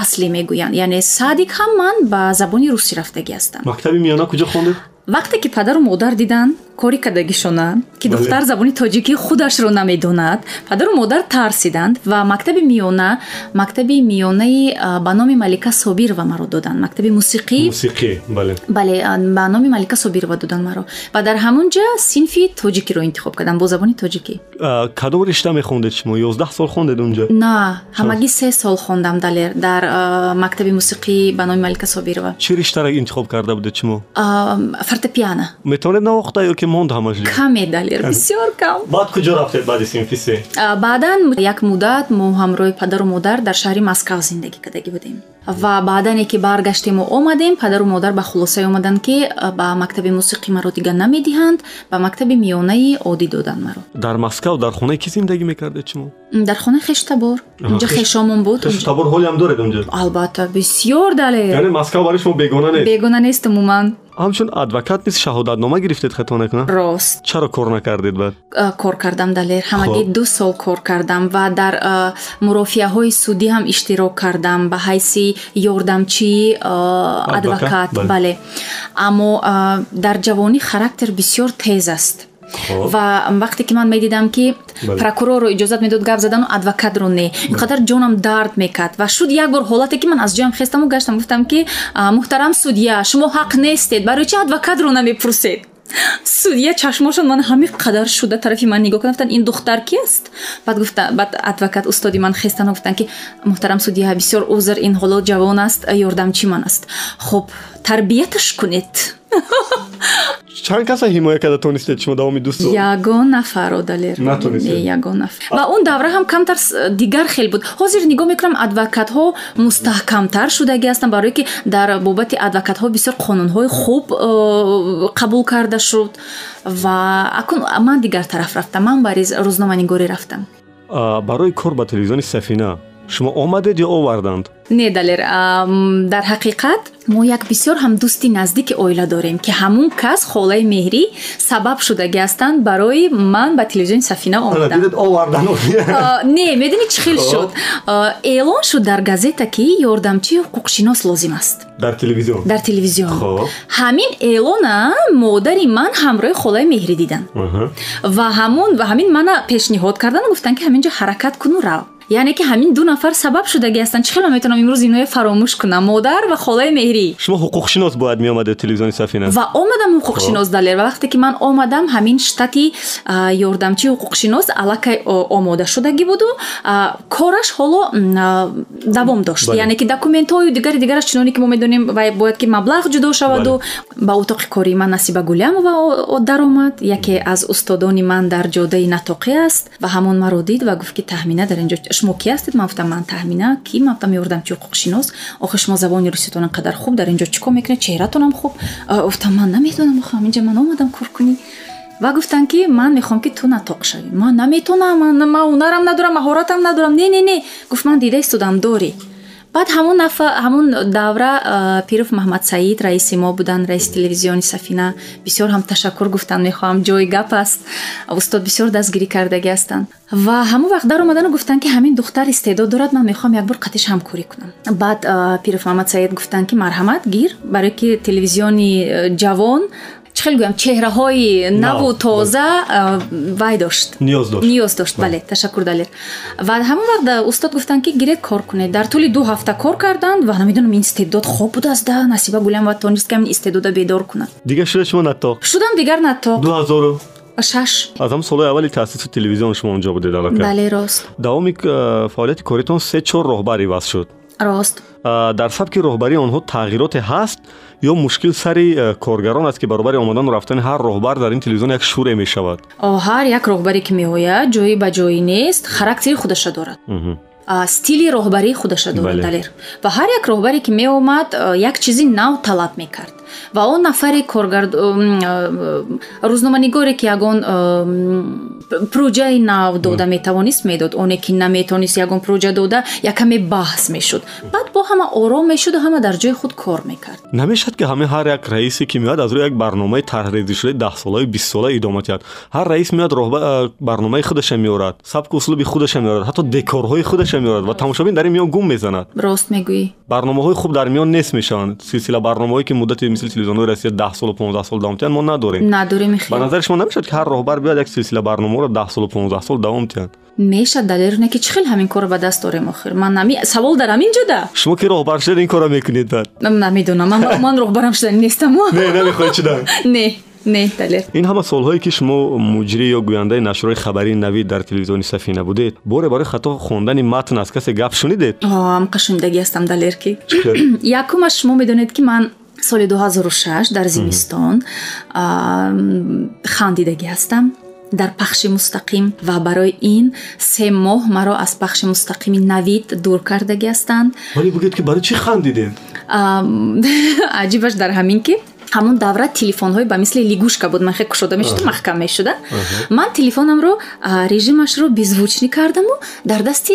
ясли мегӯянд яъне садик ҳам ман ба забони русӣ рафтагӣ ҳастам мактаби миёна куҷо хондед вақте ки падару модар диданд кори кардагишонанд ки духтар забони тоҷикии худашро намедонад падару модар тарсиданд ва мактаби миёна мактаби миёнаи ба номи малика собирова маро доданд мактаби мусиқӣ. Бале. Ба номи малика собирова доданд маро. Ва дар ҳамон ҷа синфи тоҷикиро интихоб кардам бо забони тоҷикӣ. Кадом ришта мехондед шумо? Ёздаҳ сол хондед унҷа на ҳамагӣ се сол хондам далер дар мактаби мусиқӣ ба номи малика собирова. Чӣ риштаро интихоб карда будед шумо фортепиано метавонед навохта ё ки монд ҳамаш каме далер бисёр кам. Баъд куҷо рафтед баъди синфи се баъдан як муддат мо ҳамроҳи падару модар дар шаҳри москав зиндагӣ кардагӣ будем. Ва баъдане ки баргаштему омадем падару модар ба хулосае омаданд ки ба мактаби мусиқӣ маро дигар намедиҳанд ба мактаби миёнаи оддӣ доданд маро. Дар москав дар хонаи кӣ зиндагӣ мекардед шумо дар хонаи хештабор инҷа хешомон буд хештабор ҳолиам доред унҷа албатта бисёр далер. Яъне москав барои шумо бегона нест. Бегона нест умуман ҳамчун адвокат низ шаҳодатнома гирифтед хато накунам рост. Чаро кор накардед баъд кор кардам далер. Ҳамагӣ ду сол кор кардам ва дар мурофиаҳои судӣ ҳам иштирок кардам. Ба ҳайси ёрдамчии адвокат? бале. Аммо дар ҷавонӣ характер бисёр тез аст ва вақте ки ман медидам ки прокурорро иҷозат медод гап задану адвокатро не. Ин қадар ҷонам дард мекард. Ва шуд як бор ҳолате ки ман аз ҷоям хестаму гаштам гуфтам ки муҳтарам судья шумо ҳақ нестед. Барои чи адвокатро намепурсед? Судья чашмошон ман ҳами қадар шуда тарафи ман нигоҳ кардам гуфтанд ин духтар ки аст? Баъд гуфта баъд адвокат устоди ман хестанд гуфтанд ки муҳтарам судья бисёр узр ин ҳоло ҷавон аст ёрдамчи ман аст? Хуб тарбияташ кунед [LAUGHS] чанд каса ҳимоя карда тонистед шумо давоми сол ягон нафар одалер ягон нафар. Ва он давра ҳам камтар дигар хел буд. Ҳозир нигоҳ мекунам адвокатҳо мустаҳкамтар шудагӣ ҳастанд барое ки дар бобати адвокатҳо бисёр қонунҳои хуб э, қабул карда шуд. Ва акун ман дигар тараф рафтам. Ман бари рӯзноманигорӣ рафтам. Барои кор ба телевизиони сафина шумо омадед ё оварданд? Не далер дар ҳақиқат мо як бисёр ҳам дӯсти наздики оила дорем ки ҳамун кас холаи меҳрӣ сабаб шудагӣ ҳастанд барои ман ба телевизиони сафина омадам не медонӣ чӣ хел шуд. Эълон шуд дар газета ки ёрдамчии ҳуқуқшинос лозим аст. Дар телевизион? Дар телевизион. Ҳамин эълона модари ман ҳамроҳи холаи меҳрӣ диданд ва ҳамун ва ҳамин мана пешниҳод кардан гуфтанд ки ҳамин ҷо ҳаракат куну рав яъне ки ҳамин ду нафар сабаб шудагӣ ҳастанд чӣ хел ман метавонам имрӯз иноя фаромӯш кунам? Модар ва холаи меҳрӣ. Шумо ҳуқуқшинос бояд меомадед телевизиони сафина? Ва омадам ҳуқуқшинос далер. Ва вақте ки ман омадам ҳамин штати а, ёрдамчии ҳуқуқшинос аллакай омода шудагӣ буду. Кораш ҳоло давом дошт. Яъне ки документҳою дигари дигараш чуноне ки мо медонем бояд ки маблағ ҷудо шаваду ба утоқи кории ман насиба гулямова даромад яке аз устодони ман дар ҷодаи натоқӣ аст ва ҳамон маро дид ва гуфт ки таҳмина дар инҷо шумо ки ҳастед? Ман гуфтам ман таҳмина ки ман гуфтам ёрдамчи ҳуқуқшинос охир шумо забони руситон инқадар хуб? Дар инҷо чӣ кор мекунед? Чеҳратонам хуб? Гуфтам ман намедонам охир ҳаминҷа ман омадам кор кунӣ. Ва гуфтанд ки ман мехоҳам ки ту натоқ шавӣ ман наметонам ман ман ҳунарам надорам маҳоратам надорам не не не гуфт ман дида истодам дорӣ баъд ҳамон нафа ҳамон давра пиров маҳмад саид раиси мо буданд раиси телевизиони сафина бисёр ҳам ташаккур гуфтанд мехоҳам ҷои гап аст. Устод бисёр дастгирӣ кардагӣ ҳастанд. Ва ҳамон вақт даромадану гуфтанд ки ҳамин духтар истеъдод дорад ман мехоҳам якбор қатиш ҳамкорӣ кунам баъд пиров маҳмад саид гуфтанд ки марҳамат гир! Барое ки телевизиони ҷавон чӣ хел гӯям? Чеҳраҳои наву Нав, тоза вай дошт? Ниёз дошт. Ниёз дошт бале ташаккур далер ва ҳамон вақт устод гуфтанд ки гиред кор кунед. Дар тӯли ду ҳафта кор карданд ва намедонам ин истеъдод хоб будааст да насиба гулямова тонист ки ҳамин истеъдода бедор кунад. Дигар шуда шумо натоқ? Шудам дигар натоқ. 2000 шаш. Аз ҳам солҳои аввали таъсиси телевизион шумо онҷо будед аллакай бале рост. Давоми фаъолияти коритон се чор роҳбар иваз шуд рост дар сабки роҳбарии онҳо тағйироте ҳаст ё мушкил сари э, коргарон аст ки баробари омадану рафтани ҳар роҳбар дар ин телевизион як шуре мешавад. Ҳар як роҳбаре ки меояд ҷои ба ҷои нест характери худаша дорад. Стили роҳбарии худаша дорад далер. Ва ҳар як роҳбаре ки меомад а, як чизи нав талаб мекард ва он нафари коргард рӯзноманигоре ки ягон проҷаи нав дода метавонист медод. Оне ки наметавонист ягон проҷа дода якаме баҳс мешуд. Баъд бо ҳама ором мешуду ҳама дар ҷои худ кор мекард. Намешад ки ҳамин ҳар як раисе ки меояд аз рӯи як барномаи тарҳрезишудаи даҳсолаи бистсола идома киҳад ҳар раис меояд роҳба- барномаи худаша меорад сабку услуби худаша меорад ҳатто декорҳои худаша меорад ва тамошобин дар ин миён гум мезанад. Рост мегӯӣ. Барномаҳои хуб дар миён нест мешаванд. Силсила барномаҳое ки муддати мисли телевизионҳои россия даҳ солу понздаҳ сол давом тиҳанд. Мо надорем. Надорем ба назари шумо намешавад ки ҳар роҳбар биёяд як силсила барномаҳоро даҳ солу понздаҳ сол давом тиҳанд. Мешад далерне ки чӣ хел ҳамин корро ба даст дорем охир? Ман нами савол дар ҳамин ҷода шумо ки роҳбар шудед ин корро мекунед бад намедонам ман- роҳбарам шудани нестам не намехоҳед шудан. [LAUGHS] Не не далер ин ҳама солҳое ки шумо муҷрӣ ё гӯяндаи нашрҳои хабарии навид дар телевизиони сафина будед. Боре барои хато хондани матн аз касе гап шунидед? Ҳамқа шунидагӣ ҳастам далер ки. [CLEARS THROAT] Якумаш шумо медонед ки ман соли 2006 дар зимистон хандидагӣ ҳастам. Дар пахши мустақим ва барои ин се моҳ маро аз пахши мустақими навид дур кардагӣ ҳастанд. Вале бигӯед ки барои чӣ хандидед? Ам, [LAUGHS] аҷибаш дар ҳамин ки ҳамон давра телефонҳои ба мисли лигушка буд. Ман хеле кушода мешуда маҳкам мешуда. Ман телефонамро режимашро беззвучнӣ кардаму. Дар дасти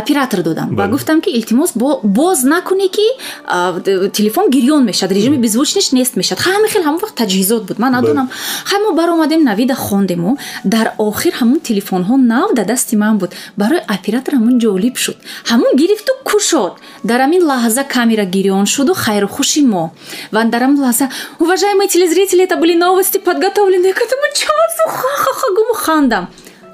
оператор додам. Ва гуфтам ки илтимос бо- боз накунӣ ки телефон гирён мешавад режими беззвучниш нест мешавад ҳами хел ҳамон вақт таҷҳизот буд. Ман надонам хай мо баромадем навида хондему. Дар охир ҳамон телефонҳо нав да дасти ман буд. Барои оператор ҳамон ҷолиб шуд. Ҳамон гирифту кушод дар ҳамин лаҳза камера гирён шуду хайрухуши мо. Ва дар ҳамин лаҳза уважаемые телезрители это были новости подготовленные к этому часу. Ха-ха-ха гуму хандам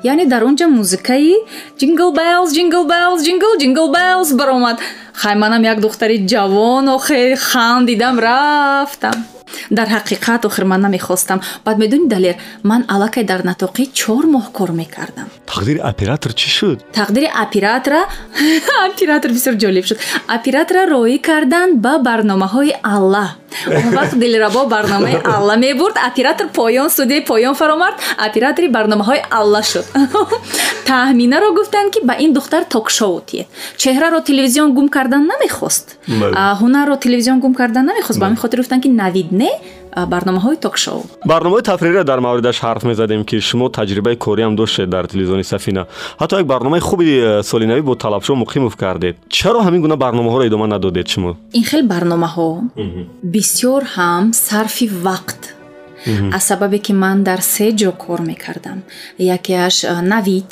яъне дар он ҷа музикаи джингл белс джингл белс джингл джингл белс баромад. Хай манам як духтари ҷавон охир хандидам рафтам. Дар ҳақиқат охир ман намехостам баъд медонӣ далер ман аллакай дар натоқӣ чор моҳ кор мекардам. Тақдири оператор чӣ шуд? Тақдири оператора? [LAUGHS] Оператор бисёр ҷолиб шуд. Оператора роӣ карданд ба барномаҳои алла он вақт дилрабо барномаи алла мебурд. Оператор поён студияи поён фаромард. Оператори барномаҳои алла шуд. [LAUGHS] Таҳминаро гуфтанд ки ба ин духтар токшоу тиед чеҳраро телевизион гум кардан намехост. Ҳунарро телевизион гум кардан намехост. Ба ҳамин хотир гуфтанд ки навид не барномаҳои токшоу барномаи тафриҳиро дар мавридаш ҳарф мезадем ки шумо таҷрибаи кориам доштед дар телевизиони сафина ҳатто як барномаи хуби э, солинавӣ бо талабшоҳ муқимов кардед чаро ҳамин гуна барномаҳоро идома надодед шумо ин хел барномаҳо бисёр ҳам сарфи вақт аз сабабе ки ман дар се ҷо кор мекардам якеаш а, навид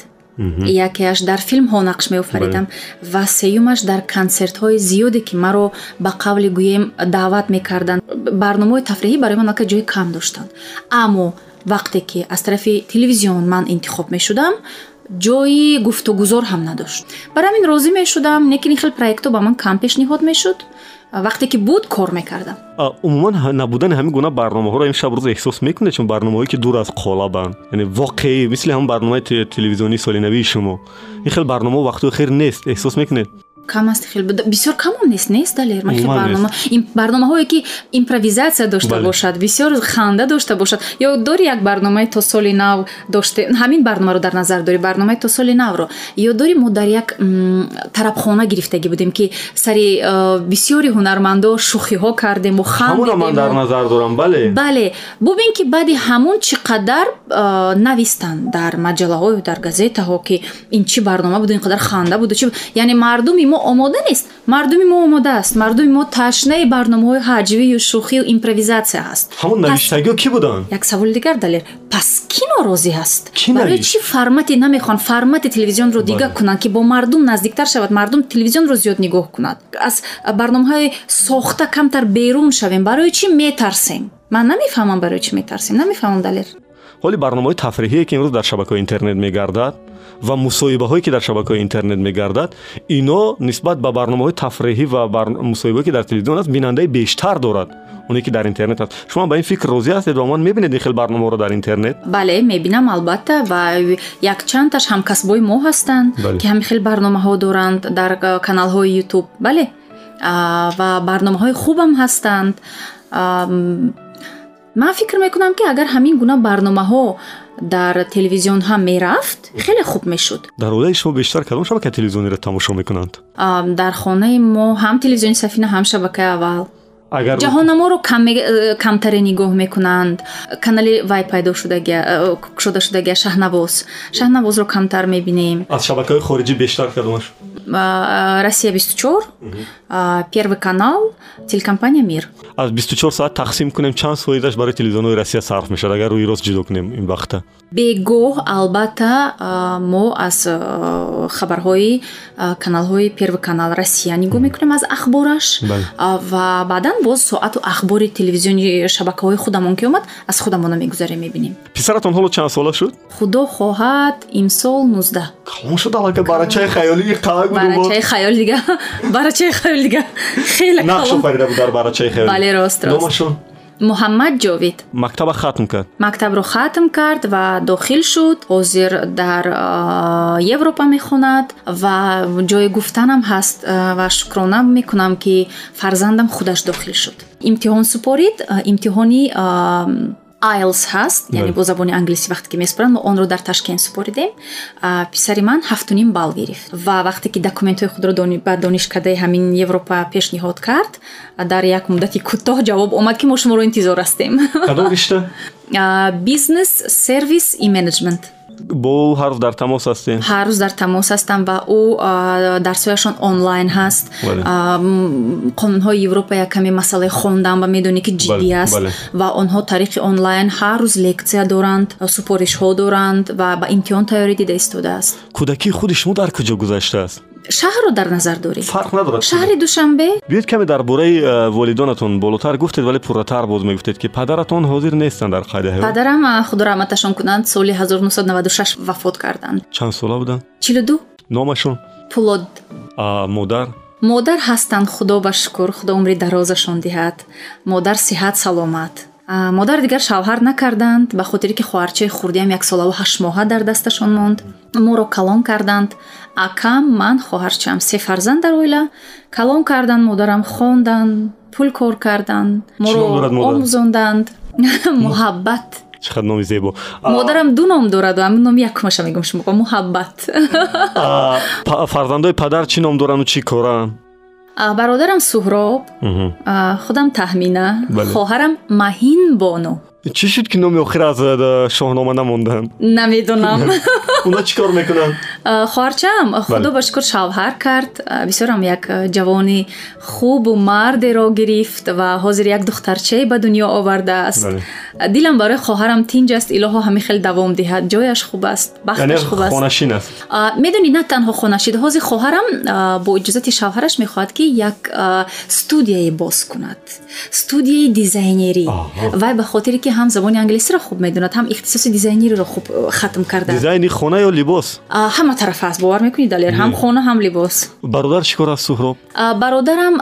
якеаш дар филмҳо нақш меофаридам ва сеюмаш дар консертҳои зиёде ки маро ба қавли гӯем даъват мекарданд. Барномаҳои тафриҳӣ барои ман аллакай ҷои кам доштанд. Аммо вақте ки аз тарафи телевизион ман интихоб мешудам ҷои гуфтугузор ҳам надошт. Барои ҳамин розӣ мешудам лекин ин хел проектҳо ба ман кам пешниҳод мешуд вақте ки буд кор мекардам умуман набудани ҳамин гуна барномаҳоро имшаб рӯз эҳсос мекунед чун барномаҳое ки дур аз қолабанд яъне воқеӣ мисли ҳамн барномаи телевизионии солинавии шумо ин хел барномаҳо вақтҳои хер нест эҳсос мекунед кам аст хел. Бисёр камон нест нест далер? Ма барнома барномаҳое ки импровизатсия дошта бошад бисёр ханда дошта бошад. Ё дори як барномаи то соли нав доште ҳамин барномаро дар назар дорӣ барномаи то соли навро ё дори мо дар як тарабхона гирифтагӣ будем ки сари бисёри ҳунармандо шӯхиҳо кардем мо хандман дар назар дорам бале. Бале бубин ки баъди ҳамун чӣ қадар навистанд дар маҷалаҳо дар газетаҳо ки ин чӣ барнома буду ин қадар ханда буду яъне мардуми мо омода нест. Мардуми мо омода аст. Мардуми мо ташнаи барномаҳои ҳаҷвию шӯхию импровизатсия ҳаст ҳамун навиштагиҳо кӣ буданд? як саволи дигар далер. Пас кӣ норозӣ ҳаст барои чӣ формате намехоҳанд? Формати телевизионро дига кунанд ки бо мардум наздиктар шавад? Мардум телевизионро зиёд нигоҳ кунад. Аз барномаҳои сохта камтар берун шавем. Барои чӣ метарсем? Ман намефаҳмам барои чӣ метарсем. Намефаҳмам далер ҳоли барномаҳои тафриҳие ки имрӯз дар шабакаҳои интернет мегардад ва мусоҳибаҳое ки дар шабакаҳои интернет мегардад ино нисбат ба барномаҳои тафриҳӣ ва мусоҳибаҳое ки дар телевизион аст бинандаи бештар дорад оне ки дар интернет аст. Шумо ба ин фикр розӣ ҳастед ва ман мебинед ин хел барномаҳоро дар интернет? Бале мебинам албатта ва якчандташ ҳамкасбои мо ҳастанд ки ҳамин хел барномаҳо доранд дар каналҳои ютуб бале ва барномаҳои хубам ҳастанд ман фикр мекунам ки агар ҳамин гуна барномаҳо дар телевизион ҳам мерафт хеле хуб мешуд. Дар оилаи шумо бештар кадом шабакаи телевизиониро тамошо мекунанд? Дар хонаи мо ҳам телевизиони сафина ҳам шабакаи аввал ҷаҳонаморо э, камтаре нигоҳ мекунанд. Канали вай пайдо шуда шудагия шаҳнавоз. Шаҳнавозро камтар мебинем. Аз шабакаҳои хориҷӣ бештар кадомаш россия бисту чор первый канал телекомпания мир аз бисту чор соат тақсим кунем чанд соидаш барои телевизионҳои россия сарф мешавад агар рӯи рост ҷудо кунем ин вақта? Бегоҳ албатта мо аз хабарҳои каналҳои первый канал россия нигоҳ мекунем аз ахбораш ва баъдан боз соату ахбори телевизиони шабакаҳои худамон ки омад аз худамона мегузарем мебинем. Писаратон ҳоло чанд сола шуд? Худо хоҳад имсол нуздаҳ. Калон шуд аллака барачаи хаёлӣ барачаи хаёл дига. [LAUGHS] Барачаи хаёл дига. Хеле нақш офарида буд дар барачаи хаёл бале рост рост. Номашон муҳаммад ҷовид. Мактаба хатм кард. Мактабро хатм кард ва дохил шуд. Ҳозир дар европа мехонад ва ҷои гуфтанам ҳаст ва шукрона мекунам ки фарзандам худаш дохил шуд. Имтиҳон супорид имтиҳони айлс ҳаст яъне бо забони англисӣ вақте ки месупоранд мо онро дар ташкент супоридем. Писари ман ҳафтуним бал гирифт. Ва вақте ки документҳои худро ба донишкадаи ҳамин европа пешниҳод кард дар як муддати кӯтоҳ ҷавоб омад ки мо шуморо интизор ҳастем. Кадом ришта [LAUGHS] бизнес сервис и менеҷмент бо ӯ ҳар рӯз дар тамос ҳастем? Ҳар рӯз дар тамос ҳастам ва ӯ дарсҳояшон онлайн ҳаст. Қонунҳои европа як каме масъалаи хондан ва медонӣ ки ҷиддӣ аст. ва онҳо тариқи онлайн ҳар рӯз лекция доранд супоришҳо доранд ва ба имтиҳон тайёрӣ дида истодааст кӯдакии худи шумо дар куҷо гузаштааст шаҳрро дар назар доред фарқ надорад шаҳри душанбе? Биёед каме дар бораи э, волидонатон болотар гуфтед вале пурратар боз мегуфтед ки падаратон ҳозир нестанд дар қайди ҳаёт падарам худо раҳматашон кунанд соли 1996 вафот карданд. Чанд сола буданд? Чилду номашон? Пулод. Модар? Модар ҳастанд худо ба шукр худо умри дарозашон диҳад. Модар сиҳат саломат модар дигар шавҳар накарданд ба хотире ки хоҳарчаи хурдиам яксолаву ҳаштмоҳа дар дасташон монд моро калон карданд. Акам ман хоҳарчам се фарзанд дар оила калон карданд модарам хонданд пул кор карданд моро омӯзонданд. [LAUGHS] Муҳаббат. Чӣ қадр номи зебо? Модарам ду ном дорад ҳамин номи якумаша мегӯм шумо муҳаббат. [LAUGHS] Фарзандои падар чӣ ном дорану чӣ коранд бародарам суҳроб. Худам таҳмина. Хоҳарам маҳин боно чӣ шуд ки номи охир аз э, шоҳнома намонданд намедонам. [LAUGHS] Уна чӣ кор мекунанд хоҳарчаам худо ба шукр шавҳар кард. Бисёрам як ҷавони хубу мардеро гирифт ва ҳозир як духтарчае ба дунё овардааст дилам барои хоҳарам тинҷ аст илоҳо ҳамин хел давом диҳад. Ҷояш хуб аст бахташ хуб аст. хонашин аст. Медонӣ на танҳо хонашин ҳозир хоҳарам бо иҷозати шавҳараш мехоҳад ки як студияе боз кунад. Студияи дизайнерӣ. Вай ба хотире ки ҳам забони англисиро хуб медонад ҳам ихтисоси дизайниро хуб э, хатм кардааст дизайни хона ё либос? Ҳама тараф аст. Бовар мекунӣ далер. Ҳам хона ҳам либос. Бародар чӣ кор аст суҳроб? Бародарам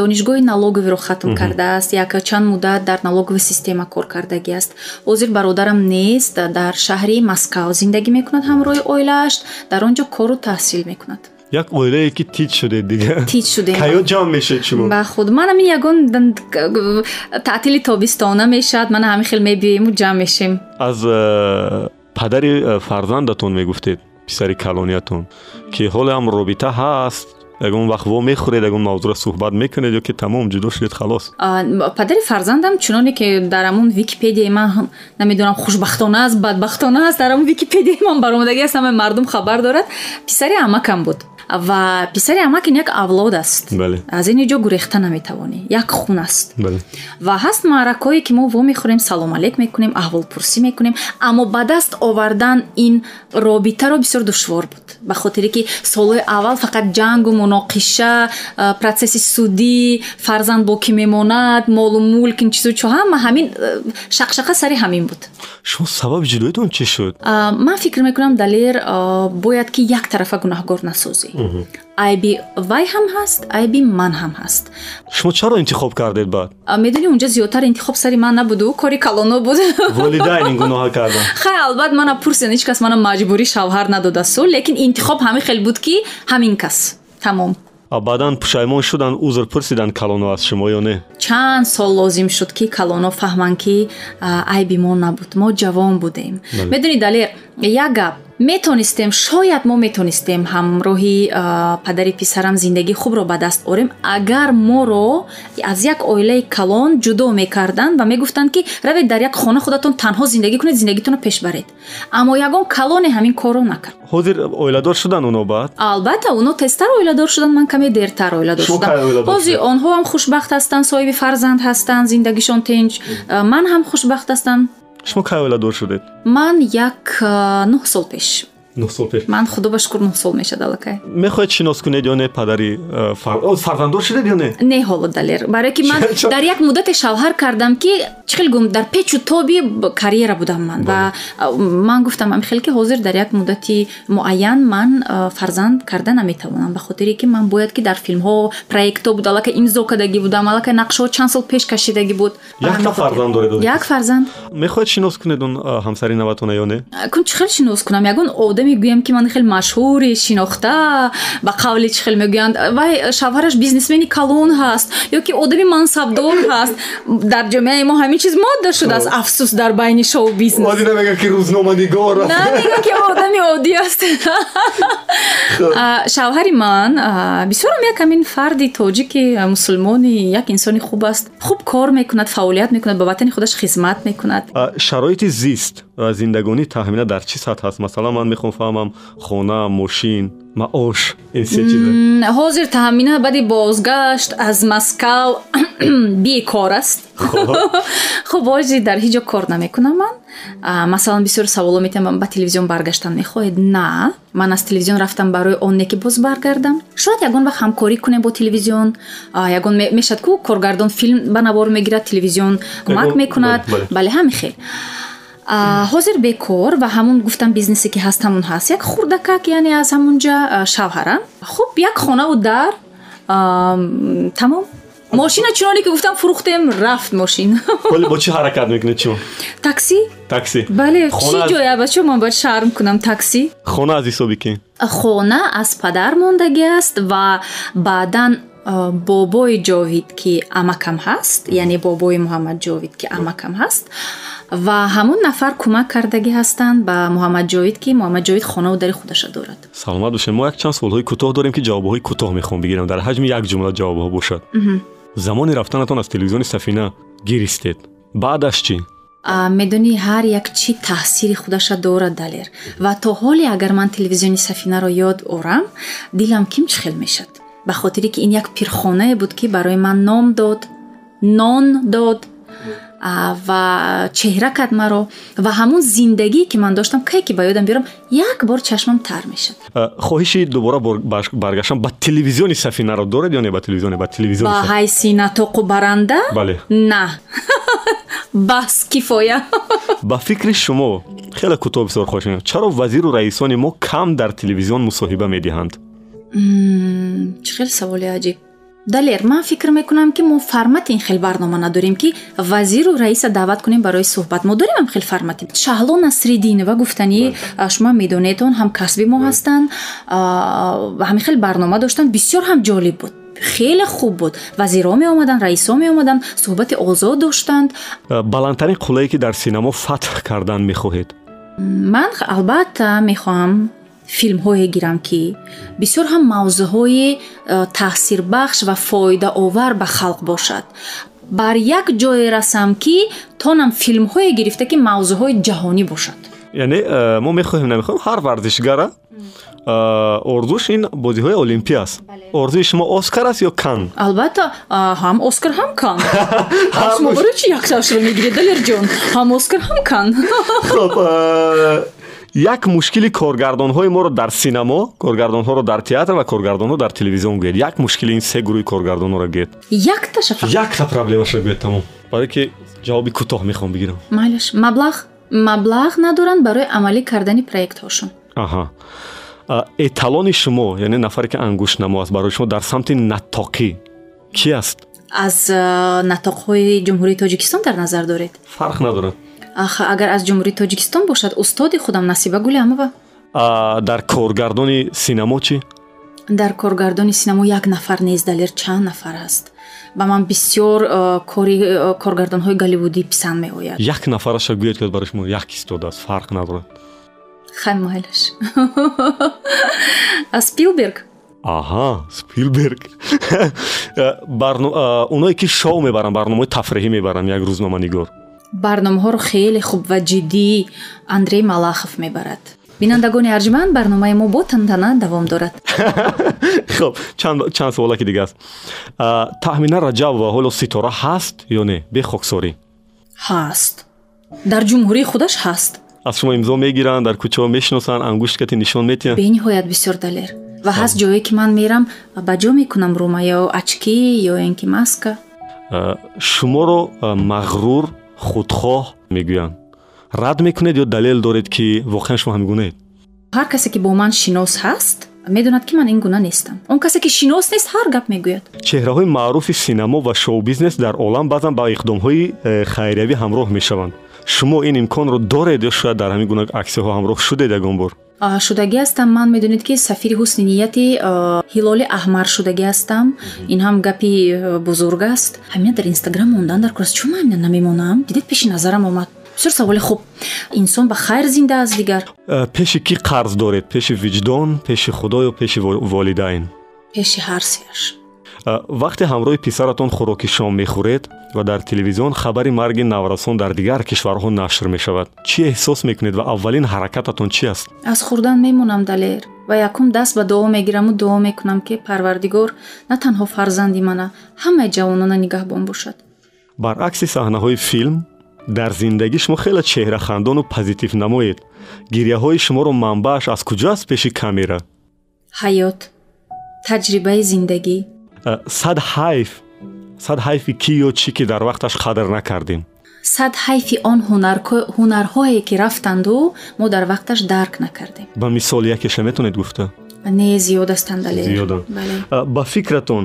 донишгоҳи налоговиро хатм кардааст як чанд муддат дар налогови система кор кардагӣ аст. Ҳозир бародарам нест дар шаҳри москав зиндагӣ мекунад ҳамроҳи оилааш дар он ҷо кору таҳсил мекунад. Як оилае ки тиҷ шудед дига. Тиҷ шудем. каё ҷамъ мешед шумо? Ба худ манам ин ягон дан- к- таътили тобистона мешавад мана ҳамин хел мебиёиму ҷамъ мешем. Аз э, падари э, фарзандатон мегуфтед писари калониятон ки ҳоле ҳам робита ҳаст ягон вақт во мехӯред ягон мавзӯра суҳбат мекунед ё ки тамом ҷудо шудед халос А, падари фарзандам чуноне ки дар амун википедияи ман ҳам намедонам хушбахтона аст бадбахтона аст дар амун википедияи ман баромадагӣ аст ҳамаи мардум хабар дорад писари амакам буд ва писари амак ин як авлод аст. Аз ин ҷо гурехта наметавонӣ. Як хун аст. Ва ҳаст маъракҳое ки мо вомехӯрем салом алек мекунем аҳволпурсӣ мекунем аммо ба даст овардан ин робитаро бисёр душвор буд. Ба хотире ки солҳои аввал фақат ҷангу муноқиша а, процесси судӣ фарзанд бо кӣ мемонад молу мулк ин чизу чо ҳама ҳамин шақшақа сари ҳамин буд. Шумо сабаби ҷудоитон чӣ шуд? Ман фикр мекунам далер бояд ки як тарафа гунаҳгор насозӣ айби вай ҳам ҳаст айби ман ҳам ҳаст. Шумо чаро интихоб кардед баъд? А, медонӣ унҷа зиёдтар интихоб сари ман набуду? Кори калоно буд. [LAUGHS] Волидайн ин гуноҳа кардан хай албат мана пурсен ҳеч кас мана маҷбурӣ шавҳар надодасту лекин интихоб ҳамин хел буд ки ҳамин кас. Тамом. Баъдан пушаймон шудан узр пурсидан калоно аз шумо ё не? Чанд сол лозим шуд ки калоно фаҳманд ки айби мо набуд. Мо ҷавон будем. Медонӣ далер як гап метонистем шояд мо метонистем ҳамроҳи падари писарам зиндагии хубро ба даст орем. Агар моро аз як оилаи калон ҷудо мекарданд ва мегуфтанд ки равед дар як хона худатон танҳо зиндагӣ кунед зиндагитонро пеш баред аммо ягон калоне ҳамин корро накард. Ҳозир оиладор шудан оно баъд албатта оно тезтар оиладор шуданд ман каме дертар оиладор шудам. Ҳозир онҳо ҳам хушбахт ҳастанд соҳиби фарзанд ҳастанд зиндагишон тинҷ ман ҳам хушбахт ҳастам шумо кай оиладор шудед? Ман як а, нӯҳ сол пеш нӯҳ сол пеш. Ман худо ба шукр нӯҳ сол мешад аллакай. Мехоҳед шинос кунед ё не падари э, фарзанддор шудед ё не? Не ҳоло далер. Барое ки ман дар як муддате шавҳар кардам ки чӣ хел гум дар печу тоби карьера будам ман. Ва ман гуфтам ҳамин хел ки ҳозир дар як муддати муайян ман а, фарзанд карда наметавонам ба хотире ки ман бояд ки дар филмҳо проектҳо буд аллакай имзо кардагӣ будам аллакай нақшаҳо чанд сол пеш кашидагӣ буд. Якта фарзанд доред як фарзанд. Мехоҳед шинос кунед он э, ҳамсари наватона ё не? Кун чӣ хел шинос кунам? Ягон одаме гӯям ки ман хел машҳури шинохта ба қавли чӣ хел мегӯянд. Вай шавҳараш бизнесмени калон ҳаст ё ки одами мансабдор ҳаст. Дар ҷомеаи мо ҳамин чиз модда шудааст афсус дар байни шоу бизнес. Намегӯям ки рӯзноманигор на мегӯям ки одами оддӣ аст шавҳари ман бисёрам як ҳамин фарди тоҷики мусулмони як инсони хуб аст. Хуб кор мекунад фаъолият мекунад ба ватани худаш хизмат мекунад. Шароити зист зиндагонӣ тахмина дар чӣ сатҳ аст масалан ман мехоҳам фаҳмам хона мошин маош ин се чиза. Ҳозир таҳмина баъди бозгашт аз маскав [CLEARS THROAT] бекор аст. [LAUGHS] Хуб ҳозир дар ҳеҷ ҷо кор намекунам ман. Масалан бисёр саволо метиҳам ба телевизион баргаштан мехоҳед? На ман аз телевизион рафтам барои он не ки боз баргардам. Шояд ягон вақт ҳамкорӣ кунем бо телевизион. Ягон ме- мешавад ку коргардон филм ба навор мегирад телевизион кӯмак мекунад. бале, ҳамин хел ҳозир бекор ва ҳамун гуфтам бизнесе ки ҳаст ҳамун ҳаст. Як хурдакак яъне аз ҳамунҷа а, шавҳарам хуб як хонаву дар ам, тамом мошина чуноне ки гуфтам фурӯхтем рафт мошин. [LAUGHS] Вале бо чӣ ҳаракат мекунед шумо такси? Такси. Бале чӣ ҷоя? Ба чо ман бояд шарм кунам? Такси? Хона аз ҳисоби ки хона аз падар мондагӣ аст ва баъдан бобои ҷовид ки амакам ҳаст яъне бобои муҳаммад ҷовид ки амакам ҳаст ва ҳамон нафар кӯмак кардагӣ ҳастанд ба муҳаммад ҷовид ки муҳаммад ҷовид хонаву дари худаша дорад. Саломат бошед мо як чанд суолҳои кӯтоҳ дорем ки ҷавобҳои кӯтоҳ мехоҳам бигирам дар ҳаҷми як ҷумла ҷавобҳо бошад. Замони рафтанатон аз телевизиони сафина гиристед баъдаш чӣ? А, медонӣ ҳар як чӣ таъсири худаша дорад далер. Ва то ҳоле агар ман телевизиони сафинаро ёд орам дилам ким чӣ хел мешад ба хотире ки ин як пирхонае буд ки барои ман ном дод нон дод ва чеҳра кард маро ва ҳамун зиндагие ки ман доштам кае ки ба ёдам биёрам як бор чашмам тар мешад. Хоҳиши дубора баргаштан ба телевизиони сафинаро доред ё не? Ба телевизионе ба телевизиони ба ҳайси натоқу баранда? Бале. На. [LAUGHS] Бас кифоя. [LAUGHS] Ба фикри шумо хеле кӯтоҳ бисёр хоҳиш чаро вазиру раисони мо кам дар телевизион мусоҳиба медиҳанд чӣ хеле саволи аҷиб далер ман фикр мекунам ки мо формати ин хел барнома надорем ки вазиру раиса даъват кунем барои суҳбат. Мо дорем ам хел формати шаҳло насриддинова гуфтани шумо медонед он ҳам касби мо ҳастанд. Ҳамин хел барнома доштанд. Бисёр ҳам ҷолиб буд. Хеле хуб буд. Вазирҳо меомаданд раисҳо меомаданд суҳбати озод доштанд. Баландтарин қуллае ки дар синамо фатҳ кардан мехоҳед. Ман албатта мехоҳам филмҳое гирам ки бисёр ҳам мавзӯъҳои э, таъсирбахш ва фоидаовар ба халқ бошад. Бар як ҷое расам ки тонам филмҳое гирифта ки мавзӯъҳои ҷаҳонӣ бошад. Яъне э, мо мехоҳем намехоҳем ҳар варзишгара э, орзуш ин бозиҳои олимпия аст. Орзуи шумо оскар аст ё кан? Албатта ҳам оскар ҳам кан. [LAUGHS] Шумо барои чи яксашро мегиред далерҷон ҳам оскар ҳам кан як мушкили коргардонҳои моро дар синамо коргардонҳоро дар театр ва коргардонҳо дар телевизион гӯед як мушкили ин се гурӯҳи коргардонҳоро гӯед якташа якта проблемаша гӯед тамом. Барое ки ҷавоби кӯтоҳ мехоҳам бигирам. Майлаш маблағ маблағ надоранд барои амалӣ кардани проектҳошон. Аҳа. Эталони шумо яъне нафаре ки ангушнамо аст барои шумо дар самти натоқӣ ки аст? Аз натоқҳои ҷумҳурии тоҷикистон дар назар доред. Фарқ надорад аха агар аз ҷумҳурии тоҷикистон бошад устоди худам насиба гулиамова дар коргардони синамо чӣ? Дар коргардони синамо як нафар нест далер чанд нафар аст. Ба ман бисёр кори коргардонҳои голливудӣ писанд меояд. Як нафараша гӯед ки барои шумо? Як истодааст фарқ надорад хай майлаш. [LAUGHS] Спилберг? Аҳа спилберг. [LAUGHS] Оное ки шоу мебаранд барномаҳои тафриҳӣ мебаранд як рӯзноманигор барномаҳоро хеле хуб ва ҷиддӣ андрей малахов мебарад. Бинандагони арҷманд барномаи мо бо тантана давом дорад. [LAUGHS] Хоб чанд суолаки дига аст таъмина раҷабова ҳоло ситора ҳаст ё не? Бехоксорӣ ҳаст. Дар ҷумҳурии худаш ҳаст. Аз шумо имзо мегиранд дар кӯчаҳо мешиносанд ангушт кати нишон метиҳанд. Бениҳоят бисёр далер. Ва ҳаст ҷое ки ман мерам ба ҷо мекунам рума ё очки ё ин ки маска шуморо мағрур худхоҳ мегӯянд. Рад мекунед ё далел доред ки воқеан шумо ҳамин гунаед ҳар касе ки бо ман шинос ҳаст медонад ки ман ин гуна нестам. Он касе ки шинос нест ҳар гап мегӯяд. Чеҳраҳои маъруфи синамо ва шоу-бизнес дар олам баъзан ба иқдомҳои э, хайриявӣ ҳамроҳ мешаванд. Шумо ин имконро доред ё шояд дар ҳамин гуна аксияҳо ҳамроҳ шудед ягон бор шудагӣ ҳастам. Ман медонед ки сафири ҳусни нияти ҳилоли аҳмар шудагӣ ҳастам. Ин ҳам гапи бузург аст. Ҳамина дар инстаграм мондан дар курс чун ҳамина намемонам дидед пеши назарам омад. Бисёр саволи хуб. Инсон ба хайр зинда аст дигар. Пеши кӣ қарз доред? Пеши виҷдон пеши худо ё пеши волидайн пеши ҳарсеаш вақте ҳамроҳи писаратон хӯроки шом мехӯред ва дар телевизион хабари марги наврасон дар дигар кишварҳо нашр мешавад чӣ эҳсос мекунед ва аввалин ҳаракататон чӣ аст? Аз хӯрдан мемонам далер ва якум даст ба дуо мегираму дуо мекунам ки парвардигор на танҳо фарзанди мана ҳамаи ҷавонона нигаҳбон бошад баръакси саҳнаҳои филм дар зиндагӣ шумо хеле чеҳрахандону позитивнамоед гирьяҳои шуморо манбааш аз куҷо аст пеши камера? Ҳаёт таҷрибаи зиндагӣ сад ҳайф сад ҳайфи кӣ ё чӣ ки дар вақташ қадр накардем? Сад ҳайфи он ҳунарҳое ки рафтанду мо дар вақташ дарк накардем. Ба мисол якеша метавонед гуфта? Не зиёд астанд ба фикратон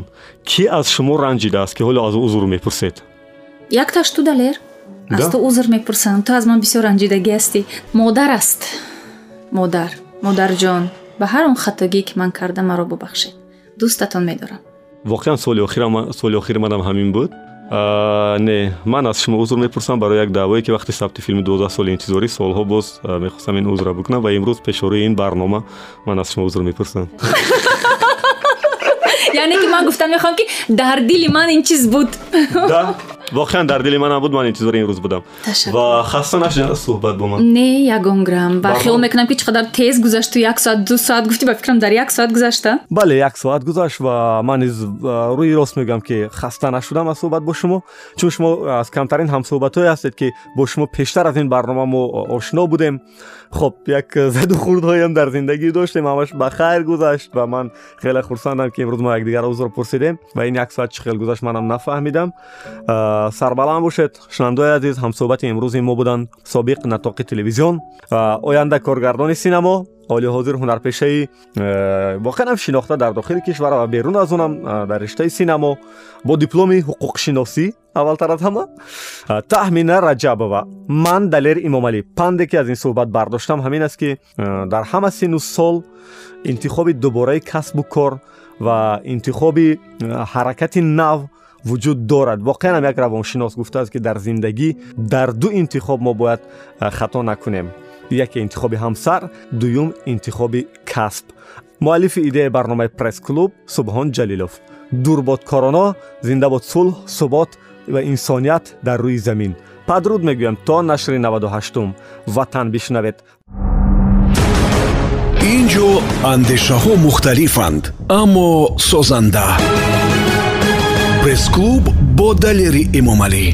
кӣ аз шумо ранҷидааст ки ҳоло аз узр мепурсед? Якташ ту далер? Аз ту узр мепурсам. Ту аз ман бисёр ранҷидагӣ ҳастӣ модар аст. Модар. Модарҷон ба ҳар он хатогие ки ман карда маро бубахшед дӯстатон медорам воқеан соли охири манам ҳамин буд. Не ман аз шумо узр мепурсам барои як даъвое ки вақти сабти филми дувоздаҳ соли интизорӣ солҳо боз мехостам ин узра бикунам ва имрӯз пешораи ин барнома ман аз шумо узр мепурсам. [LAUGHS] Яъне ки ман гуфтам мехоҳам ки дар дили ман ин чиз буд [LAUGHS] воқеан дар дили манам буд ман интизори ин рӯз будам. Ва хаста нашуда суҳбат бо ман. Не ягон грам ва хиёл мекунам ки чӣ қадар тез гузашту як соат ду соат гуфтӣ ба фикрам дар як соат гузашта. Бале як соат гузашт ва ман низ рӯи рост мегӯям ки хаста нашудам аз суҳбат бо шумо. Чун шумо аз камтарин ҳамсуҳбатҳое ҳастед ки бо шумо пештар аз ин барнома мо ошно будем хоб як заду хурдҳоям дар зиндагӣ доштем ҳамаш ба хайр гузашт ва ман хеле хурсандам ки имрӯз мо якдигарро узр пурсидем ва ин як соат чӣ хел гузашт манам нафаҳмидам сарбаланд бошед шунавандаои азиз ҳамсӯҳбати имрӯзи мо буданд собиқ натоқи телевизион оянда коргардони синамо оли ҳозир ҳунарпешаи воқеан шинохта дар дохили кишвар ва берун аз онам дар риштаи синамо. Бо дипломи ҳуқуқшиносӣ аввалтар аз ҳама таҳмина раҷабова ман далер имомалӣ панде ки аз ин суҳбат бардоштам ҳамин аст ки дар ҳама сину сол интихоби дубораи касбу кор ва интихоби ҳаракати нав вуҷуд дорад. Воқеан ҳам як равоншинос гуфтааст ки дар зиндагӣ дар ду интихоб мо бояд хато накунем яке интихоби ҳамсар дуюм интихоби касб. Муаллифи идеяи барномаи пресс-клуб субҳон ҷалилов. Дурбодкорона зинда бод сулҳ субот ва инсоният дар рӯи замин. Падруд мегӯям то нашри 98ум ватан бишнавед. Ин ҷо андешаҳо мухталифанд аммо созанда. Пресс-клуб бо далери эмомалӣ